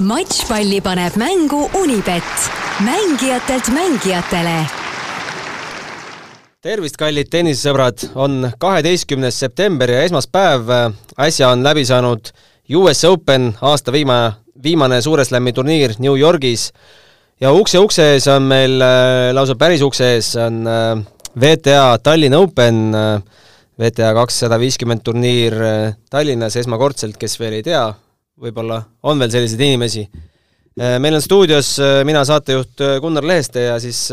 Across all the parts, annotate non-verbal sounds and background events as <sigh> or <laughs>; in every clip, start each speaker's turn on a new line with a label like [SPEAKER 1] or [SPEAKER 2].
[SPEAKER 1] matšpalli paneb mängu Unibet, mängijatelt mängijatele.
[SPEAKER 2] tervist, kallid tennisesõbrad, on kaheteistkümnes september ja esmaspäev. äsja on läbi saanud US Open aasta viimane, viimane Suure Slami turniir New Yorgis ja ukse ukse ees on meil, äh, lausa päris ukse ees on äh, VTA Tallinna Open, äh, VTA kakssada viiskümmend turniir Tallinnas esmakordselt, kes veel ei tea, võib-olla on veel selliseid inimesi. Meil on stuudios mina, saatejuht Gunnar Leheste ja siis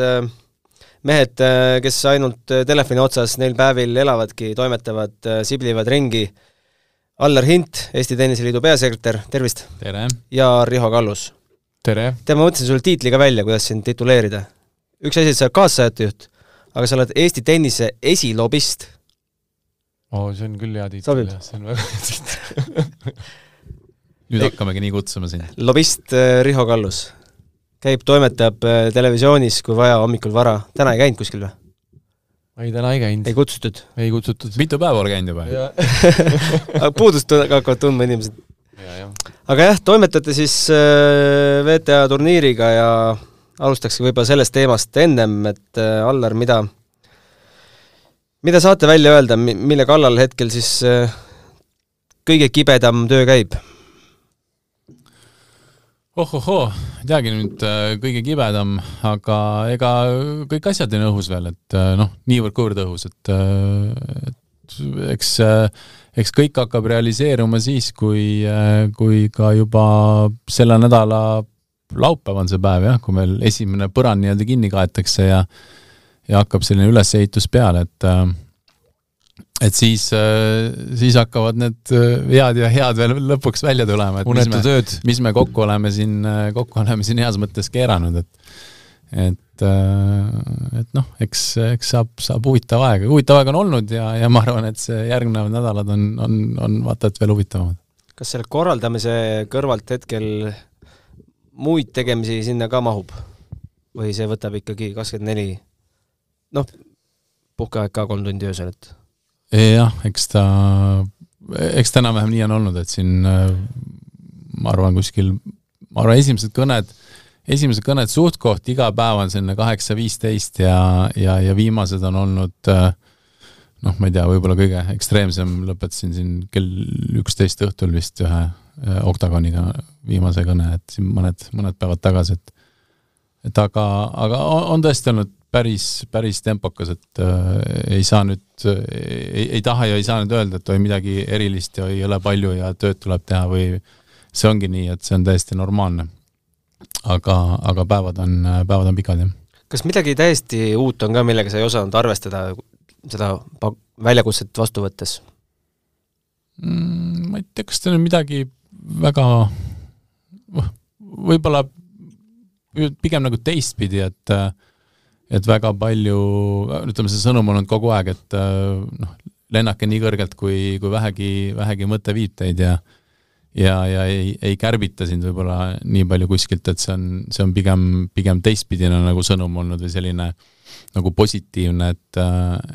[SPEAKER 2] mehed, kes ainult telefoni otsas neil päevil elavadki, toimetavad, siblivad ringi. Allar Hint, Eesti Tenniseliidu peasekretär, tervist!
[SPEAKER 3] tere!
[SPEAKER 2] ja Riho Kallus.
[SPEAKER 3] tere!
[SPEAKER 2] tead, ma mõtlesin sulle tiitli ka välja, kuidas sind tituleerida. üks asi, et sa oled kaassaatejuht, aga sa oled Eesti tennise esilobist.
[SPEAKER 3] oo, see on küll hea tiitel.
[SPEAKER 2] sobib?
[SPEAKER 3] see on väga hea tiitel <laughs> nüüd hakkamegi nii kutsuma sind.
[SPEAKER 2] lobist äh, Riho Kallus. käib, toimetab äh, televisioonis, kui vaja, hommikul vara. täna ei käinud kuskil või?
[SPEAKER 4] ei, täna ei käinud.
[SPEAKER 2] ei kutsutud?
[SPEAKER 4] ei kutsutud.
[SPEAKER 3] mitu päeva olen käinud juba? <laughs>
[SPEAKER 2] puudust hakkavad tundma inimesed. aga jah, toimetate siis äh, VTA turniiriga ja alustakski võib-olla sellest teemast ennem, et Allar, mida, mida saate välja öelda, mille kallal hetkel siis kõige kibedam töö käib?
[SPEAKER 3] Ohohoo, ei teagi nüüd äh, kõige kibedam, aga ega kõik asjad on õhus veel, et äh, noh, niivõrd-kuivõrd õhus, et, äh, et eks, eks kõik hakkab realiseeruma siis, kui, kui ka juba selle nädala laupäev on see päev jah, kui meil esimene põrand nii-öelda kinni kaetakse ja ja hakkab selline ülesehitus peale, et et siis, äh, siis hakkavad need äh, vead ja head veel lõpuks välja tulema, et
[SPEAKER 4] unetu tööd.
[SPEAKER 3] mis me kokku oleme siin, äh, kokku oleme siin heas mõttes keeranud, et et, et noh, eks, eks saab, saab huvitav aeg, huvitav aeg on olnud ja, ja ma arvan, et see järgnevad nädalad on, on, on vaata et veel huvitavamad.
[SPEAKER 2] kas selle korraldamise kõrvalt hetkel muid tegemisi sinna ka mahub? või see võtab ikkagi kakskümmend neli, noh, puhkeaeg ka kolm tundi öösel, et
[SPEAKER 3] jah, eks ta, eks ta enam-vähem nii on olnud, et siin ma arvan kuskil, ma arvan, esimesed kõned, esimesed kõned suht-koht iga päev on selline kaheksa, viisteist ja, ja, ja viimased on olnud noh, ma ei tea, võib-olla kõige ekstreemsem, lõpetasin siin kell üksteist õhtul vist ühe oktagoniga viimase kõne, et siin mõned, mõned päevad tagasi, et et aga, aga on tõesti olnud päris, päris tempokas, et äh, ei saa nüüd äh,, ei, ei taha ja ei saa nüüd öelda, et oi midagi erilist ja ei ole palju ja tööd tuleb teha või see ongi nii, et see on täiesti normaalne. aga, aga päevad on, päevad on pikad, jah.
[SPEAKER 2] kas midagi täiesti uut on ka, millega sa ei osanud arvestada seda väljakutset vastu võttes
[SPEAKER 3] mm,? ma ei tea, kas teil on midagi väga võib-olla pigem nagu teistpidi, et äh, et väga palju, ütleme, see sõnum on olnud kogu aeg, et äh, noh, lennake nii kõrgelt, kui, kui vähegi, vähegi mõte viib teid ja ja, ja ei, ei kärbita sind võib-olla nii palju kuskilt, et see on, see on pigem, pigem teistpidine nagu sõnum olnud või selline nagu positiivne, et,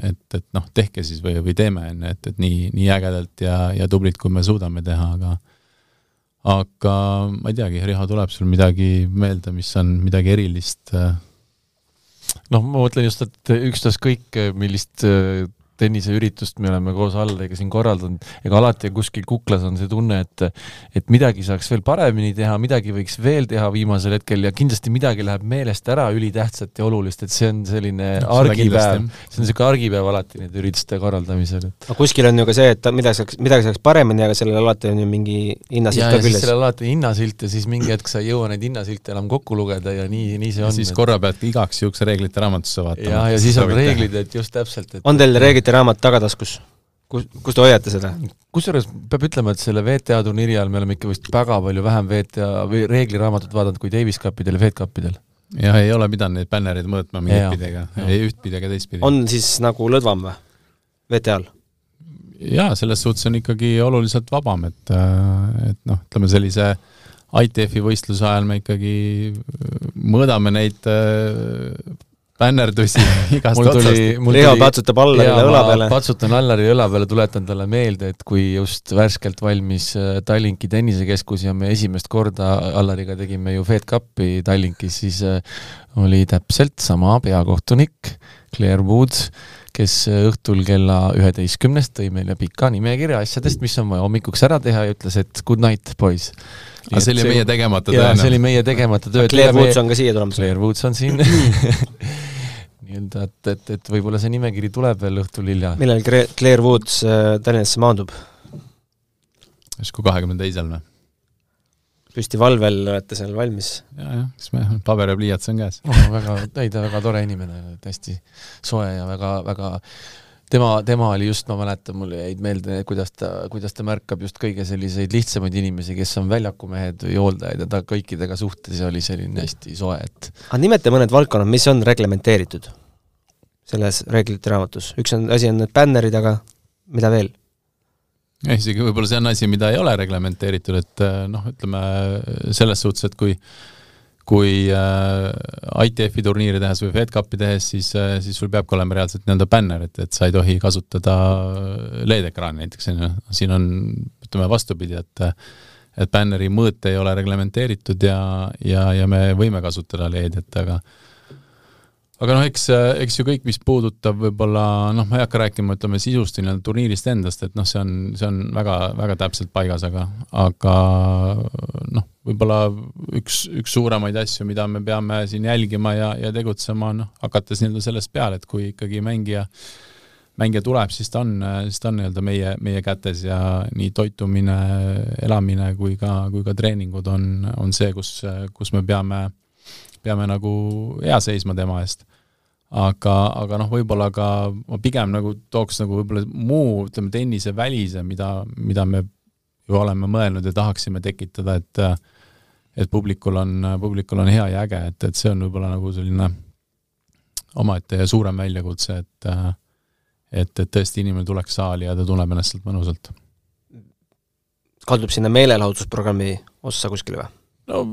[SPEAKER 3] et, et noh, tehke siis või, või teeme, on ju, et, et nii, nii ägedalt ja, ja tublilt, kui me suudame teha, aga aga ma ei teagi, Riho, tuleb sul midagi meelde, mis on midagi erilist äh,
[SPEAKER 4] noh, ma mõtlen just, et ükstaskõik millist äh, tenniseüritust me oleme koos Allariga siin korraldanud, ega alati kuskil kuklas on see tunne, et et midagi saaks veel paremini teha, midagi võiks veel teha viimasel hetkel ja kindlasti midagi läheb meelest ära ülitähtsat ja olulist, et see on selline no, argipäev, see on niisugune argipäev alati nende ürituste korraldamisel.
[SPEAKER 2] aga kuskil on ju ka see, et midagi saaks, midagi saaks paremini, aga sellel alati on ju mingi hinnasilt ka küljes.
[SPEAKER 4] sellel alati hinnasilt ja siis mingi hetk sa ei jõua neid hinnasilte enam kokku lugeda ja nii, nii see on.
[SPEAKER 3] siis korra pead igaks juhuks reeglite raamatusse vaatama.
[SPEAKER 4] ja, ja siis on reeglid, et just täpselt, et
[SPEAKER 2] on teil reeglite raamat tagataskus? kus, kus te hoiate seda?
[SPEAKER 4] kusjuures peab ütlema, et selle VTA turniiri ajal me oleme ikka vist väga palju vähem VTA või reegliraamatut vaadanud kui Davis Cupidel ja Fed Cupidel.
[SPEAKER 3] jah, ei ole pidanud neid bännereid mõõtma mingittpidega, ei ühtpidi ega teistpidi.
[SPEAKER 2] on siis nagu lõdvam või, VTA-l?
[SPEAKER 3] jaa, selles suhtes on ikkagi oluliselt vabam, et, et noh, ütleme sellise ITF-i võistluse ajal me ikkagi mõõdame neid bännerdusi <laughs> igast
[SPEAKER 4] mul tuli
[SPEAKER 3] otsast.
[SPEAKER 4] mul
[SPEAKER 2] Riho
[SPEAKER 4] tuli
[SPEAKER 2] patsutab Allarile õla peale.
[SPEAKER 4] patsutan Allari õla peale, tuletan talle meelde, et kui just värskelt valmis äh, Tallinki tennisekeskus ja me esimest korda Allariga tegime ju Fed Cupi Tallinkis, siis äh, oli täpselt sama peakohtunik Claire Woods, kes äh, õhtul kella üheteistkümnest tõi meile pika nimekirja asjadest, mis on vaja hommikuks ära teha ja ütles, et good night, boys.
[SPEAKER 3] aga see oli meie tegemata
[SPEAKER 4] jaa, see
[SPEAKER 3] töö.
[SPEAKER 4] oli meie tegemata töö.
[SPEAKER 2] Claire Woods on ka siia tulemas.
[SPEAKER 4] Claire Woods on siin <laughs> <laughs> nii-öelda, et, et, et võib-olla see nimekiri tuleb veel õhtul hilja.
[SPEAKER 2] millal Cre- Claire Woods äh, Tallinnasse maandub?
[SPEAKER 3] järsku kahekümne teisel või?
[SPEAKER 2] püsti valvel olete seal valmis?
[SPEAKER 3] ja, jah, siis me, paber ja pliiats on käes.
[SPEAKER 4] oh,. väga, ei ta väga tore inimene, hästi soe ja väga, väga tema, tema oli just, ma mäletan, mulle jäid meelde, kuidas ta, kuidas ta märkab just kõige selliseid lihtsamaid inimesi, kes on väljakumehed või hooldajad ja ta kõikidega suhtes ja oli selline hästi soe, et
[SPEAKER 2] aga nimeta mõned valdkonnad, mis on reglementeeritud selles reeglite raamatus, üks on, asi on need bännerid, aga mida veel?
[SPEAKER 3] ja isegi võib-olla see on asi, mida ei ole reglementeeritud, et äh, noh, ütleme selles suhtes, et kui kui äh, ITF-i turniiri tehes või Fed Cupi tehes, siis äh,, siis sul peabki olema reaalselt nii-öelda bänner, et, et sa ei tohi kasutada LED-ekraani näiteks, on ju, siin on ütleme vastupidi, et et bänneri mõõt ei ole reglementeeritud ja, ja, ja me võime kasutada LED-i, et aga aga noh, eks, eks ju kõik, mis puudutab võib-olla noh, ma ei hakka rääkima, ütleme sisust või nii-öelda turniirist endast, et noh, see on, see on väga, väga täpselt paigas, aga, aga noh, võib-olla üks, üks suuremaid asju, mida me peame siin jälgima ja, ja tegutsema, noh, hakates nii-öelda sellest peale, et kui ikkagi mängija mängija tuleb, siis ta on, siis ta on nii-öelda meie, meie kätes ja nii toitumine, elamine kui ka, kui ka treeningud on, on see, kus, kus me peame, peame nagu hea seisma tema eest aga, aga noh, võib-olla ka ma pigem nagu tooks nagu võib-olla muu, ütleme tennisevälise, mida, mida me ju oleme mõelnud ja tahaksime tekitada, et et publikul on, publikul on hea ja äge, et, et see on võib-olla nagu selline omaette ja suurem väljakutse, et et, et tõesti inimene tuleks saali ja ta tunneb ennast sealt mõnusalt.
[SPEAKER 2] kaldub sinna meelelahutusprogrammi ossa kuskile või?
[SPEAKER 3] no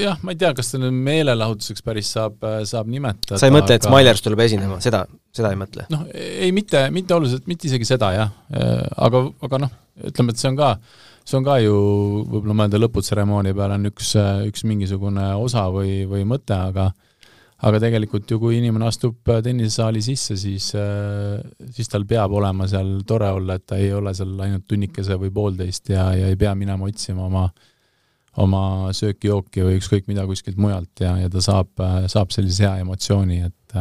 [SPEAKER 3] jah, ma ei tea, kas seda nüüd meelelahutuseks päris saab, saab nimetada.
[SPEAKER 2] sa ei mõtle, et Smailers tuleb esinema, seda, seda ei mõtle?
[SPEAKER 3] noh, ei mitte, mitte oluliselt, mitte isegi seda jah, aga, aga noh, ütleme, et see on ka, see on ka ju võib-olla mõelda lõputseremoonia peale on üks, üks mingisugune osa või, või mõte, aga aga tegelikult ju kui inimene astub tennisesaali sisse, siis, siis tal peab olema seal tore olla, et ta ei ole seal ainult tunnikese või poolteist ja, ja ei pea minema otsima oma oma sööki-jooki või ükskõik mida kuskilt mujalt ja, ja ta saab, saab sellise hea emotsiooni, et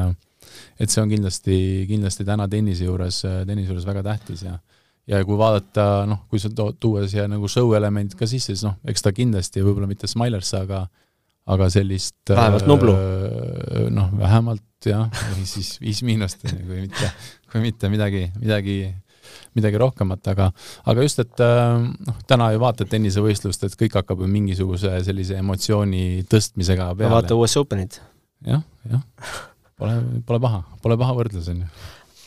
[SPEAKER 3] et see on kindlasti, kindlasti täna tennise juures, tennise juures väga tähtis ja ja kui vaadata, noh, kui sa to-, tuua siia nagu show elemendid ka sisse, siis noh, eks ta kindlasti võib-olla mitte Smilersse, aga aga sellist
[SPEAKER 2] Vähemalt Nublu.
[SPEAKER 3] noh, vähemalt jah, või siis Viis Miinust, kui mitte, kui mitte midagi, midagi midagi rohkemat, aga aga just, et noh, täna ju vaatad tennisevõistlust, et kõik hakkab ju mingisuguse sellise emotsiooni tõstmisega peale.
[SPEAKER 2] vaata US Openit.
[SPEAKER 3] jah, jah, pole, pole paha, pole paha võrdlus, on ju.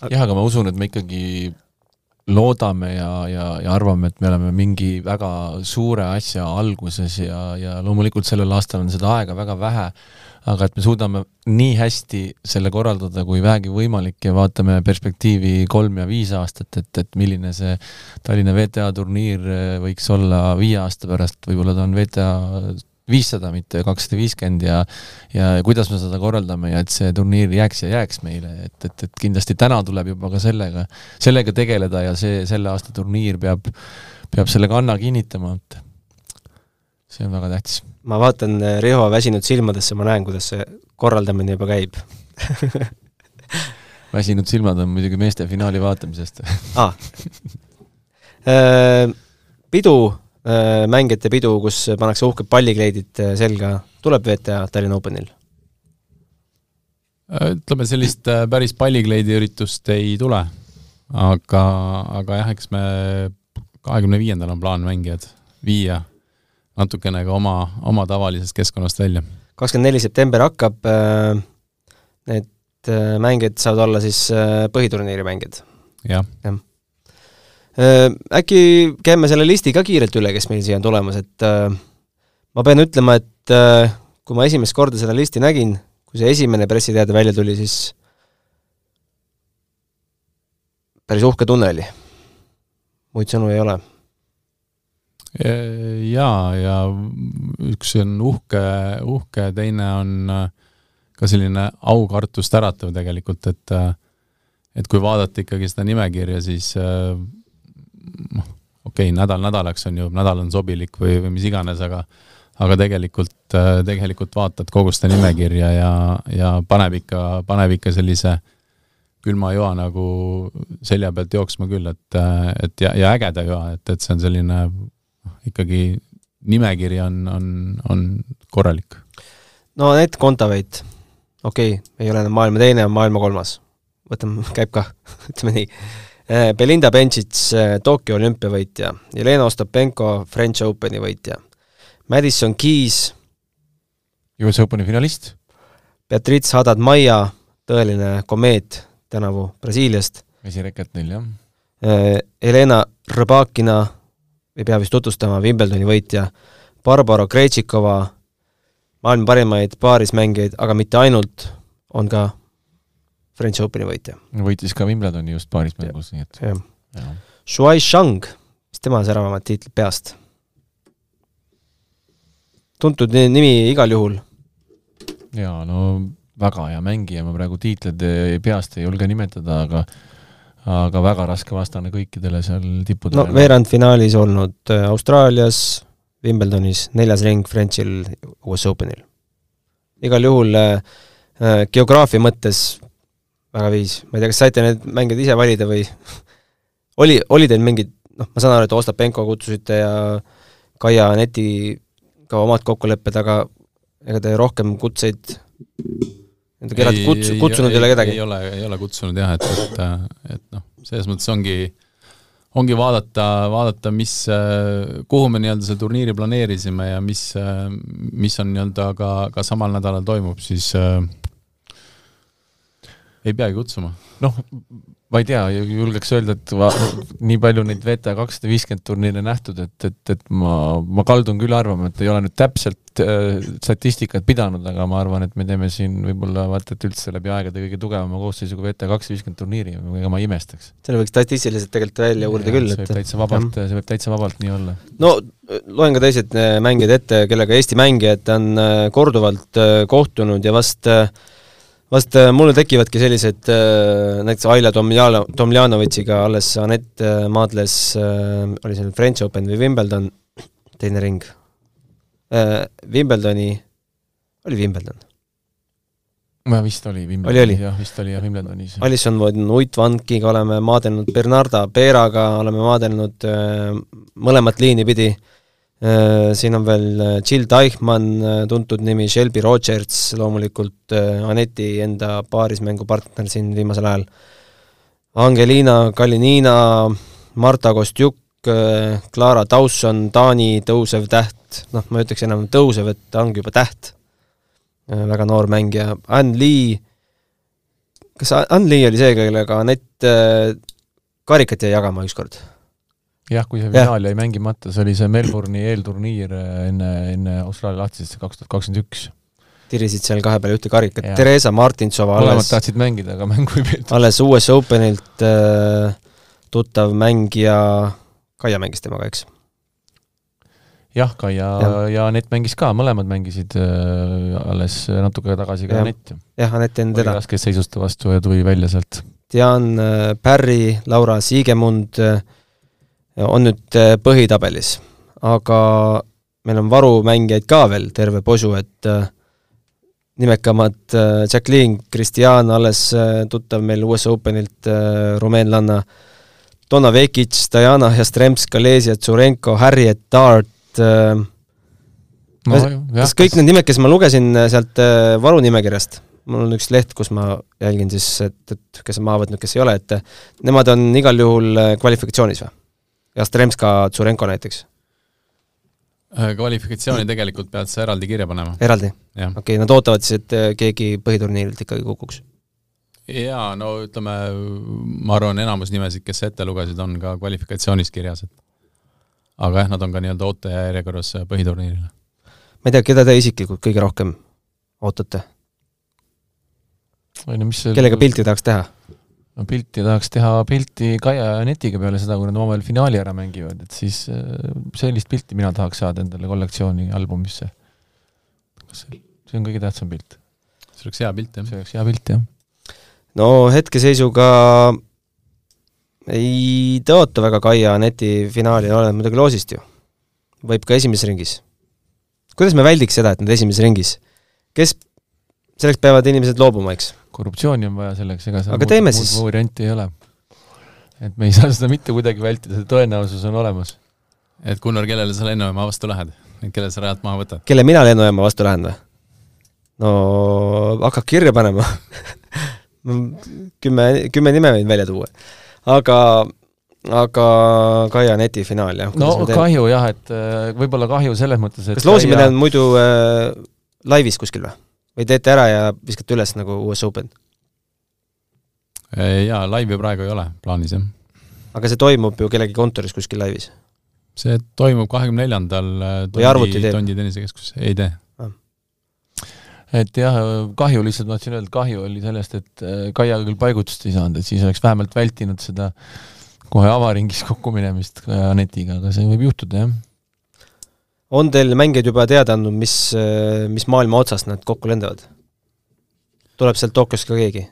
[SPEAKER 4] jah, aga ma usun, et me ikkagi loodame ja, ja, ja arvame, et me oleme mingi väga suure asja alguses ja, ja loomulikult sellel aastal on seda aega väga vähe, aga et me suudame nii hästi selle korraldada kui vähegi võimalik ja vaatame perspektiivi kolm ja viis aastat, et, et milline see Tallinna VTA turniir võiks olla viie aasta pärast, võib-olla ta on VTA viissada, mitte kakssada viiskümmend ja ja kuidas me seda korraldame ja et see turniir jääks ja jääks meile, et, et, et kindlasti täna tuleb juba ka sellega, sellega tegeleda ja see, selle aasta turniir peab, peab selle kanna kinnitama, et see on väga tähtis.
[SPEAKER 2] ma vaatan Riho väsinud silmadesse, ma näen, kuidas see korraldamine juba käib <laughs>
[SPEAKER 4] väsinud silmad on muidugi meeste finaali vaatamisest
[SPEAKER 2] ah. pidu, mängijate pidu, kus pannakse uhked pallikleidid selga, tuleb VTA Tallinna Openil?
[SPEAKER 3] ütleme, sellist päris pallikleidi üritust ei tule, aga, aga jah, eks me kahekümne viiendal on plaan mängijad viia natukene ka oma, oma tavalisest keskkonnast välja.
[SPEAKER 2] kakskümmend neli september hakkab, need mängijad saavad olla siis põhiturniiri mängijad?
[SPEAKER 3] jah
[SPEAKER 2] ja. Äkki käime selle listi ka kiirelt üle, kes meil siia on tulemas, et ma pean ütlema, et kui ma esimest korda seda listi nägin, kui see esimene pressiteade välja tuli, siis päris uhke tunne oli. muid sõnu ei ole.
[SPEAKER 3] jaa, ja üks on uhke, uhke, teine on äh, ka selline aukartust äratav tegelikult, et äh, et kui vaadata ikkagi seda nimekirja, siis äh, noh, okei okay,, nädal nädalaks on ju, nädal on sobilik või, või mis iganes, aga aga tegelikult, tegelikult vaatad kogu seda nimekirja ja, ja paneb ikka, paneb ikka sellise külma joa nagu selja pealt jooksma küll, et, et ja, ja ägeda joa, et, et see on selline noh, ikkagi nimekiri on, on, on korralik.
[SPEAKER 2] no Anett Kontaveit, okei okay,, ei ole enam maailma teine, on maailma kolmas. võtame, käib kah <laughs> ütleme nii Belinda Bencic, eh, Tokyo olümpiavõitja, Jelena Ostapenko, French Openi võitja, Madison Keys,
[SPEAKER 4] US Openi finalist,
[SPEAKER 2] Beatriz Haddad-Maia, tõeline komeet tänavu Brasiiliast.
[SPEAKER 4] esireket neil, jah.
[SPEAKER 2] Eh, Helena Rõbakina, ei pea vist tutvustama, Wimbledoni võitja, Barbara Krejtšikova, maailma parimaid paarismängijaid, aga mitte ainult, on ka French Openi võitja.
[SPEAKER 4] võitis ka Wimbledoni just paaris mängus, nii et
[SPEAKER 2] jah ja.. Shuai Shang, mis tema säravamad tiitlid peast? tuntud nimi igal juhul.
[SPEAKER 4] jaa, no väga hea mängija, ma praegu tiitleid peast ei julge nimetada, aga aga väga raske vastane kõikidele seal tippudele.
[SPEAKER 2] no veerandfinaalis olnud äh, Austraalias, Wimbledonis, neljas ring Frenchil, US Openil. igal juhul äh, äh geograafia mõttes väga viis, ma ei tea, kas saite need mängijad ise valida või <laughs> oli, oli teil mingid, noh, ma saan aru, et Ostapenko kutsusite ja Kaia Anetiga omad kokkulepped, aga ega te rohkem kutseid enda keelad kuts-, kutsunud ei ole kedagi?
[SPEAKER 3] ei ole, ei ole kutsunud jah, et, et, et noh, selles mõttes ongi, ongi vaadata, vaadata, mis, kuhu me nii-öelda selle turniiri planeerisime ja mis, mis on nii-öelda ka, ka samal nädalal toimub, siis äh, ei peagi kutsuma.
[SPEAKER 4] noh, ma ei tea, julgeks öelda, et va, nii palju neid VTA kakssada viiskümmend turniire nähtud, et, et, et ma, ma kaldun küll arvama, et ei ole nüüd täpselt äh, statistikat pidanud, aga ma arvan, et me teeme siin võib-olla vaata, et üldse läbi aegade kõige tugevama koosseisuga VTA kakssada viiskümmend turniiri, ega ma ei imestaks.
[SPEAKER 2] selle võiks statistiliselt tegelikult välja uurida küll,
[SPEAKER 4] et see võib täitsa vabalt, see võib täitsa vabalt nii olla.
[SPEAKER 2] no loen ka teised äh, mängijad ette, kellega Eesti mängijad on äh, korduvalt äh, kohtunud ja vast äh, vast äh, mulle tekivadki sellised, äh, näiteks Aila Tomljano, Tomljanovitšiga alles Anett äh, maadles, oli seal French Open või Wimbledon, teine ring. Wimbledoni, oli Wimbledon?
[SPEAKER 4] ma vist oli
[SPEAKER 2] Wimbledon,
[SPEAKER 4] jah, vist oli jah Wimbledonis.
[SPEAKER 2] Alison Uitvankiga oleme maadelnud, Bernarda Peeraga oleme maadelnud mõlemat liini pidi siin on veel äh, Jill Teichmann, äh, tuntud nimi, Shelby Rogers, loomulikult Aneti enda paarismängupartner siin viimasel ajal, Angelina Kalinina, Marta Kostjuk, Clara Dawson, Taani tõusev täht, noh, ma ütleks enam tõusev, et ta ongi juba täht, väga noor mängija, Ann Lee, kas Ann Lee oli see, kellega Anett karikat jäi jagama ükskord?
[SPEAKER 4] Jah, kui see finaal jäi mängimata, see oli see Melbourne'i eelturniir äh, enne, enne Austraalia lahtisest kaks tuhat kakskümmend üks.
[SPEAKER 2] tirisid seal kahe peale ühte karikat, Theresa Martinsova
[SPEAKER 4] mõlemad alles, tahtsid mängida, aga <laughs> mängu ei peetud.
[SPEAKER 2] alles US Openilt äh, tuttav mängija, Kaia mängis temaga, eks?
[SPEAKER 4] jah, Kaia ja, ja Anett mängis ka, mõlemad mängisid äh, alles natuke tagasi ka Anett
[SPEAKER 2] jah, Anett enne teda.
[SPEAKER 4] raskes seisus ta vastu ja tuli välja sealt.
[SPEAKER 2] Dian äh, Pärri, Laura Siigemund äh, on nüüd äh, põhitabelis, aga meil on varumängijaid ka veel terve posu, et äh, nimekamad äh, Jacqueline Cristian, alles tuttav meil US Openilt, rumeenlanna, Donna Vekic, Diana Jastremska, Lesia Tsurenko, Harriet Dart no,, kas kõik need nimed, kes ma lugesin sealt varunimekirjast, mul on üks leht, kus ma jälgin siis, et, et kes on maha võtnud, kes ei ole, et nemad on igal juhul kvalifikatsioonis või? Jastremska, Tsurenko näiteks?
[SPEAKER 3] Kvalifikatsiooni tegelikult pead sa eraldi kirja panema.
[SPEAKER 2] eraldi? okei okay,, nad ootavad siis, et äh, keegi põhiturniirilt ikkagi kukuks?
[SPEAKER 3] jaa, no ütleme, ma arvan, enamus nimesid, kes sa ette lugesid, on ka kvalifikatsioonis kirjas, et aga jah, nad on ka nii-öelda ootejärjekorras põhiturniirile.
[SPEAKER 2] ma ei tea, keda te isiklikult kõige rohkem ootate?
[SPEAKER 4] või no mis see
[SPEAKER 2] kellega pilti tahaks teha?
[SPEAKER 4] No pilti tahaks teha pilti Kaia ja Netiga peale seda, kui nad omavahel finaali ära mängivad, et siis äh, sellist pilti mina tahaks saada endale kollektsiooni albumisse. kas see, see on kõige tähtsam pilt?
[SPEAKER 3] see oleks hea pilt, jah.
[SPEAKER 4] see oleks hea pilt, jah.
[SPEAKER 2] no hetkeseisuga ei tõota väga Kaia Neti finaali, oleneb muidugi loosist ju. võib ka esimeses ringis. kuidas me väldiks seda, et nad esimeses ringis, kes, selleks peavad inimesed loobuma, eks?
[SPEAKER 4] Korruptsiooni on vaja selleks, ega seal
[SPEAKER 2] aga
[SPEAKER 4] muud,
[SPEAKER 2] teeme
[SPEAKER 4] muud
[SPEAKER 2] siis.
[SPEAKER 4] varianti ei ole. et me ei saa seda mitte kuidagi vältida, see tõenäosus on olemas.
[SPEAKER 3] et Gunnar, kellele sa lennujaama vastu lähed? kelle sa rajalt maha võtad?
[SPEAKER 2] kelle mina lennujaama vastu lähen või? no hakkab kirja panema <laughs> kümme, kümme nime võin välja tuua. aga, aga Kaia Neti finaal, jah.
[SPEAKER 4] no kahju jah, et äh, võib-olla kahju selles mõttes, et
[SPEAKER 2] kas loosimine on muidu äh, laivis kuskil või? Või teete ära ja viskate üles nagu US Open?
[SPEAKER 3] jaa, laivi praegu ei ole plaanis, jah.
[SPEAKER 2] aga see toimub ju kellegi kontoris kuskil laivis?
[SPEAKER 3] see toimub kahekümne neljandal
[SPEAKER 2] arvuti teeb?
[SPEAKER 3] Tondi tennisekeskuses, ei tee.
[SPEAKER 4] et jah, kahju lihtsalt, ma tahtsin öelda, kahju oli sellest, et äh, Kaiaga küll paigutust ei saanud, et siis oleks vähemalt vältinud seda kohe avaringis <laughs> kokkuminemist Anetiga, aga see võib juhtuda, jah.
[SPEAKER 2] On teil mängijad juba teada andnud, mis, mis maailma otsast nad kokku lendavad? tuleb sealt Tokyost ka keegi?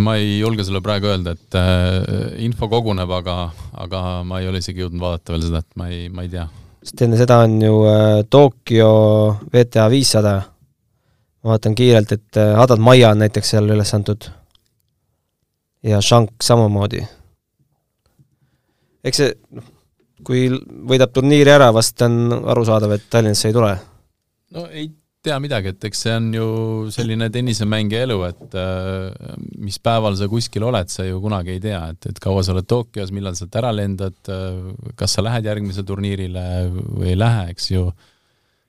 [SPEAKER 3] ma ei julge sulle praegu öelda, et äh, info koguneb, aga, aga ma ei ole isegi jõudnud vaadata veel seda, et ma ei, ma ei tea.
[SPEAKER 2] sest enne seda on ju äh, Tokyo VTA viissada, ma vaatan kiirelt, et äh, Hadad Maia on näiteks seal üles antud. ja Shank samamoodi. eks see, noh, kui võidab turniiri ära, vast on arusaadav, et Tallinnasse ei tule.
[SPEAKER 3] no ei tea midagi, et eks see on ju selline tennisemängija elu, et äh, mis päeval sa kuskil oled, sa ju kunagi ei tea, et, et kaua sa oled Tokyos, millal sealt ära lendad, kas sa lähed järgmisele turniirile või ei lähe, eks ju.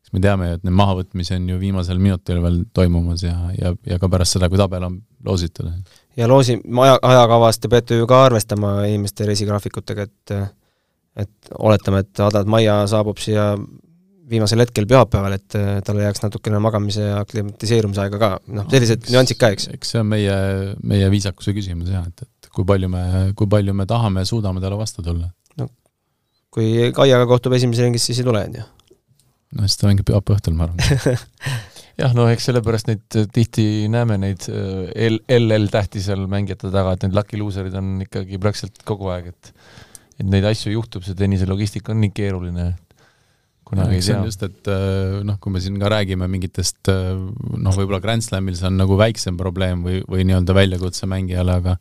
[SPEAKER 3] eks me teame ju, et need mahavõtmisi on ju viimasel minutil veel toimumas ja, ja, ja ka pärast seda, kui tabel on loositud.
[SPEAKER 2] ja loosi, aja, ajakavas te peate ju ka arvestama inimeste reisigraafikutega, et et oletame, et Hadad Maia saabub siia viimasel hetkel pühapäeval, et talle jääks natukene magamise ja aklimatiseerumise aega ka, noh, sellised no, nüansid ka, eks?
[SPEAKER 3] eks see on meie, meie viisakuse küsimus jah, et, et kui palju me, kui palju me tahame ja suudame talle vastu tulla.
[SPEAKER 2] no kui Kaiaga kohtub esimeses ringis, siis ei tule, on ju?
[SPEAKER 3] no siis ta mängib pühapäeva õhtul, ma arvan <laughs>
[SPEAKER 4] jah, no eks sellepärast neid tihti näeme neid L, LL tähti seal mängijate taga, et need lucky loser'id on ikkagi praktiliselt kogu aeg, et et neid asju juhtub, see tennise logistika on nii keeruline, kunagi ei tea.
[SPEAKER 3] just, et noh, kui me siin ka räägime mingitest noh, võib-olla Grand Slamil see on nagu väiksem probleem või, või nii-öelda väljakutse mängijale, aga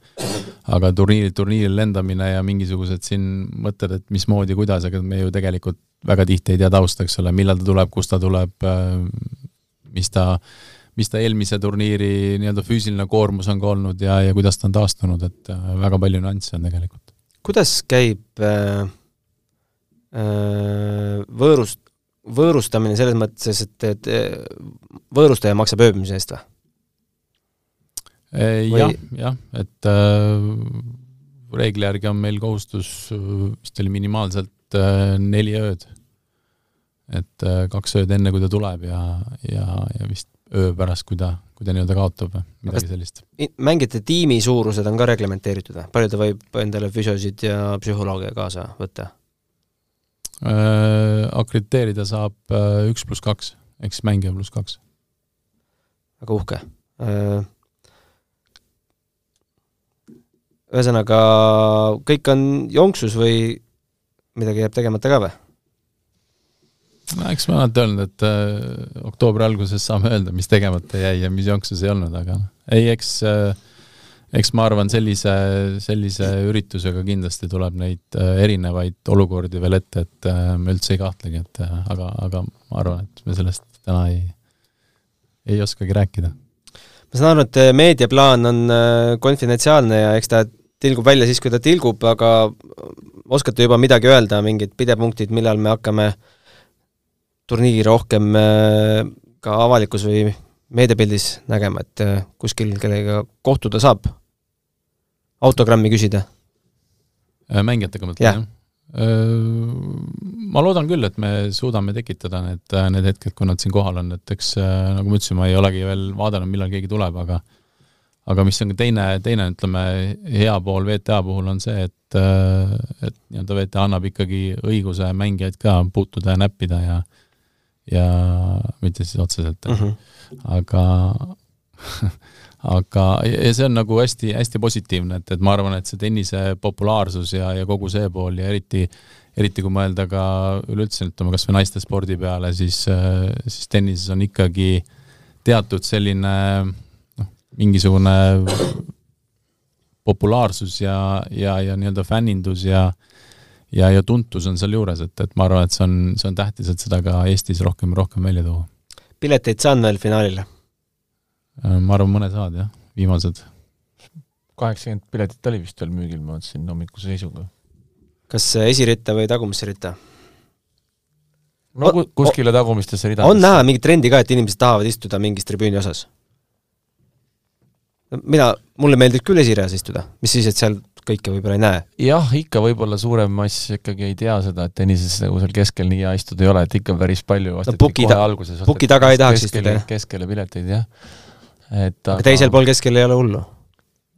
[SPEAKER 3] aga turniirilt turniiril lendamine ja mingisugused siin mõtted, et mismoodi, kuidas, aga me ju tegelikult väga tihti ei tea tausta, eks ole, millal ta tuleb, kust ta tuleb, mis ta, mis ta eelmise turniiri nii-öelda füüsiline koormus on ka olnud ja, ja kuidas ta on taastunud, et väga palju nüansse on tegelikult.
[SPEAKER 2] Kuidas käib äh võõrust, võõrustamine selles mõttes, et, et võõrustaja maksab ööbimise eest või?
[SPEAKER 3] jah, jah, et äh, reegli järgi on meil kohustus vist oli minimaalselt äh, neli ööd. et äh, kaks ööd enne, kui ta tuleb ja, ja, ja vist öö pärast, kui ta, kui ta nii-öelda kaotab või midagi sellist.
[SPEAKER 2] mängijate tiimi suurused on ka reglementeeritud või? palju ta võib endale füsiosid ja psühholoogia kaasa võtta?
[SPEAKER 3] Akrediteerida saab üks pluss kaks, ehk siis mängija pluss kaks.
[SPEAKER 2] väga uhke. Ühesõnaga, kõik on jonksus või midagi jääb tegemata ka või?
[SPEAKER 3] No eks olen alati öelnud, et äh, oktoobri alguses saame öelda, mis tegemata jäi ja mis jonksus ei olnud, aga noh, ei, eks äh, eks ma arvan, sellise, sellise üritusega kindlasti tuleb neid erinevaid olukordi veel ette, et ma üldse ei kahtlegi, et aga, aga ma arvan, et me sellest täna ei, ei oskagi rääkida.
[SPEAKER 2] ma saan aru, et meediaplaan on konfidentsiaalne ja eks ta tilgub välja siis, kui ta tilgub, aga oskate juba midagi öelda, mingid pidepunktid, millal me hakkame turniiri rohkem ka avalikkus või meediapildis nägema, et kuskil kellega kohtuda saab? autogrammi küsida?
[SPEAKER 3] mängijatega mõtled yeah., jah? Ma loodan küll, et me suudame tekitada need, need hetked, kui nad siin kohal on, et eks nagu ma ütlesin, ma ei olegi veel vaadanud, millal keegi tuleb, aga aga mis on ka teine, teine ütleme, hea pool VTA puhul on see, et, et nii-öelda VTA annab ikkagi õiguse mängijaid ka puutuda ja näppida ja ja mitte siis otseselt mm, -hmm. aga <laughs> aga, ja see on nagu hästi-hästi positiivne, et, et ma arvan, et see tennise populaarsus ja, ja kogu see pool ja eriti eriti kui mõelda ka üleüldse, ütleme kas või naiste spordi peale, siis, siis tennises on ikkagi teatud selline noh, mingisugune populaarsus ja, ja, ja nii-öelda fännindus ja ja, ja tuntus on sealjuures, et, et ma arvan, et see on, see on tähtis, et seda ka Eestis rohkem ja rohkem välja tuua.
[SPEAKER 2] pileteid saan veel finaalile?
[SPEAKER 3] ma arvan, mõned saavad jah, viimased.
[SPEAKER 4] kaheksakümmend piletit oli vist veel müügil, ma vaatasin hommikuse seisuga
[SPEAKER 2] kas esiritta või tagumisse ritta?
[SPEAKER 4] no kuskile tagumistesse ridadesse.
[SPEAKER 2] on näha mingit trendi ka, et inimesed tahavad istuda mingis tribüüni osas? mina, mulle meeldib küll esireas istuda, mis siis, et seal kõike võib-olla ei näe.
[SPEAKER 4] jah, ikka võib-olla suurem mass ikkagi ei tea seda, et tennises nagu seal keskel nii hea istuda ei ole, et ikka päris palju
[SPEAKER 2] no puki, ta puki taga ei tahaks istuda,
[SPEAKER 4] jah? keskele pileteid, jah.
[SPEAKER 2] et aga, aga teisel pool keskel ei ole hullu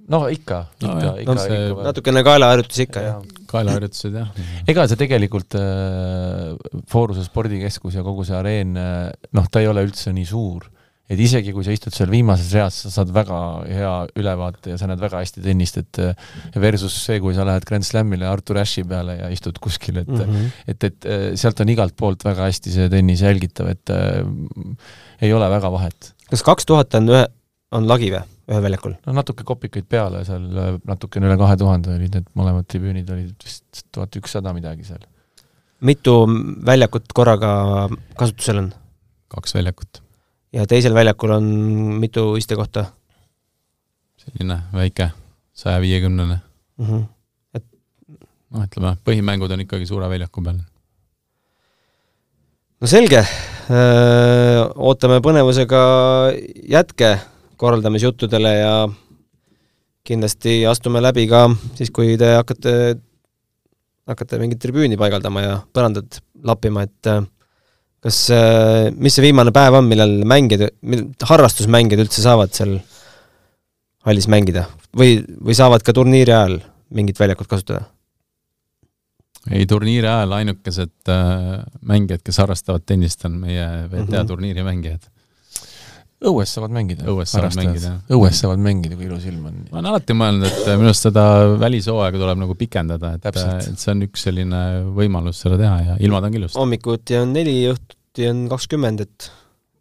[SPEAKER 4] no ikka no,, ikka, ikka, no,
[SPEAKER 2] ikka. natukene kaelaharjutus ikka, jah.
[SPEAKER 3] kaelaharjutused, jah. <laughs>
[SPEAKER 4] ega see tegelikult äh, Fooruse spordikeskus ja kogu see areen äh,, noh, ta ei ole üldse nii suur. Et isegi, kui sa istud seal viimases reas, sa saad väga hea ülevaate ja sa näed väga hästi tennist, et äh, versus see, kui sa lähed Grand Slamile Artur Ashe peale ja istud kuskil, et mm -hmm. et, et äh, sealt on igalt poolt väga hästi see tennis jälgitav, et äh, ei ole väga vahet.
[SPEAKER 2] kas kaks tuhat on ühe, on lagi või? ühel väljakul?
[SPEAKER 4] no natuke kopikaid peale, seal natukene üle kahe tuhande olid need mõlemad tribüünid, olid vist tuhat ükssada midagi seal.
[SPEAKER 2] mitu väljakut korraga kasutusel on?
[SPEAKER 3] kaks väljakut.
[SPEAKER 2] Ja teisel väljakul on mitu istekohta?
[SPEAKER 3] selline väike, saja viiekümnene.
[SPEAKER 2] Mhm.
[SPEAKER 3] et noh, ütleme, põhimängud on ikkagi suure väljaku peal.
[SPEAKER 2] no selge, ootame põnevusega jätke korraldamisjuttudele ja kindlasti astume läbi ka siis, kui te hakkate, hakkate mingit tribüüni paigaldama ja põrandat lappima, et äh, kas, äh, mis see viimane päev on, millal mängijad, harrastusmängijad üldse saavad seal hallis mängida või, või saavad ka turniiri ajal mingit väljakut kasutada?
[SPEAKER 3] ei, turniiri ajal ainukesed äh, mängijad, kes harrastavad tennist, on meie WTA mm -hmm. turniiri mängijad
[SPEAKER 4] õues saavad mängida.
[SPEAKER 3] õues saavad mängida, jah.
[SPEAKER 4] õues saavad mängida, kui ilus ilm on.
[SPEAKER 3] ma olen alati mõelnud, et minu arust seda välishooaega tuleb nagu pikendada, et, et see on üks selline võimalus seda teha ja ilmad on ilusad.
[SPEAKER 2] hommikuti on neli, õhtuti on kakskümmend, et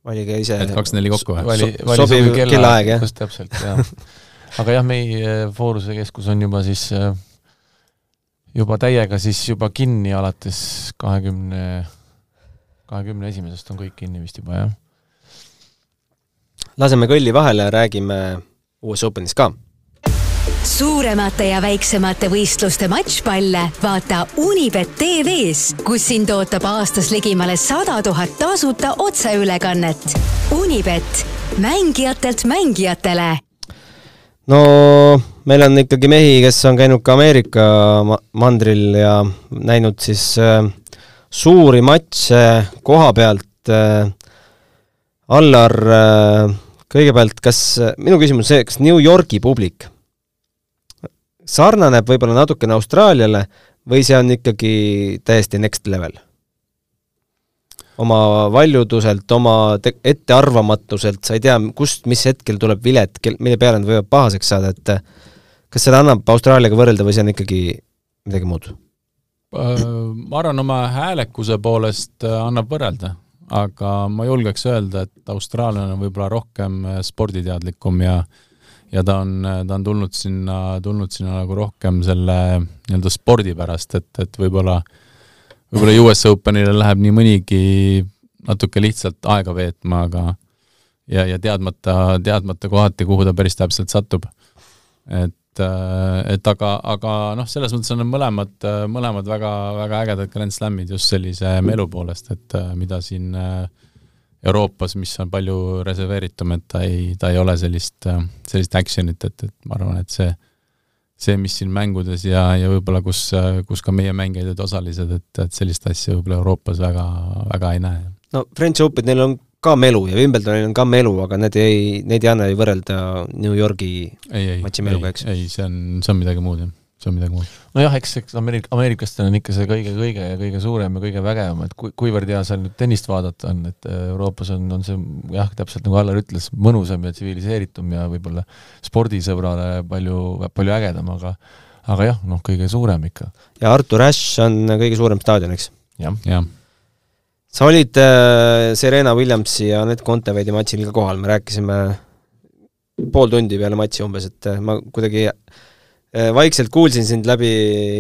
[SPEAKER 2] valige ise.
[SPEAKER 3] et kaks-neli kokku või?
[SPEAKER 4] vali, vali sobiv kellaaeg, jah. just täpselt, jah. aga jah, meie Fooruse keskus on juba siis juba täiega siis juba kinni alates kahekümne, kahekümne esimesest on kõik kinni vist juba, jah
[SPEAKER 2] laseme kõlli vahele ja räägime US Openist ka.
[SPEAKER 1] suuremate ja väiksemate võistluste matšpalle vaata Unibet tv-s, kus sind ootab aastas ligimale sada tuhat tasuta otseülekannet. Unibet, mängijatelt mängijatele
[SPEAKER 2] no meil on ikkagi mehi, kes on käinud ka Ameerika mandril ja näinud siis äh, suuri matše koha pealt äh,. Allar äh, kõigepealt, kas, minu küsimus on see, kas New Yorgi publik sarnaneb võib-olla natukene Austraaliale või see on ikkagi täiesti next level? oma valjuduselt, oma ettearvamatuselt, sa ei tea, kust, mis hetkel tuleb vilet, kel-, mille peale nad võivad pahaseks saada, et kas seda annab Austraaliaga võrrelda või see on ikkagi midagi muud?
[SPEAKER 3] Äh, ma arvan, oma häälekuse poolest äh, annab võrrelda aga ma julgeks öelda, et austraallane on võib-olla rohkem äh, sporditeadlikum ja ja ta on, ta on tulnud sinna, tulnud sinna nagu rohkem selle nii-öelda spordi pärast, et, et võib-olla võib-olla US Openile läheb nii mõnigi natuke lihtsalt aega veetma, aga ja, ja teadmata, teadmata kohati, kuhu ta päris täpselt satub. Et äh, et aga, aga noh, selles mõttes on need mõlemad, mõlemad väga, väga ägedad Grand Slamid just sellise melu poolest, et äh, mida siin äh, Euroopas, mis on palju reserveeritum, et ta ei, ta ei ole sellist, sellist action'it, et, et ma arvan, et see, see, mis siin mängudes ja, ja võib-olla kus, kus ka meie mängijad olid osalised, et, et sellist asja võib-olla Euroopas väga, väga ei näe.
[SPEAKER 2] no French Openil on ka melu ja Wimbledonil on ka melu, aga need ei, neid ei anna ju võrrelda New Yorgi
[SPEAKER 3] ei, ei,
[SPEAKER 2] matši meluga, eks?
[SPEAKER 3] ei, see on, see on midagi muud, jah. see on midagi muud.
[SPEAKER 4] nojah, eks, eks Ameerik-, ameeriklastel on ikka see kõige-kõige ja kõige suurem ja kõige vägevam, et kui, kuivõrd hea seal nüüd tennist vaadata on, et äh, Euroopas on, on see jah, täpselt nagu Allar ütles, mõnusam ja tsiviliseeritum ja võib-olla spordisõbrale palju, palju ägedam, aga aga jah, noh, kõige suurem ikka.
[SPEAKER 2] ja Artur Ashe on kõige suurem staadion, eks
[SPEAKER 4] ja.?
[SPEAKER 3] jah
[SPEAKER 2] sa olid äh, Serena Williamsi ja Anett Kontaveidi matšil ka kohal, me rääkisime pool tundi peale matši umbes, et äh, ma kuidagi äh, vaikselt kuulsin sind läbi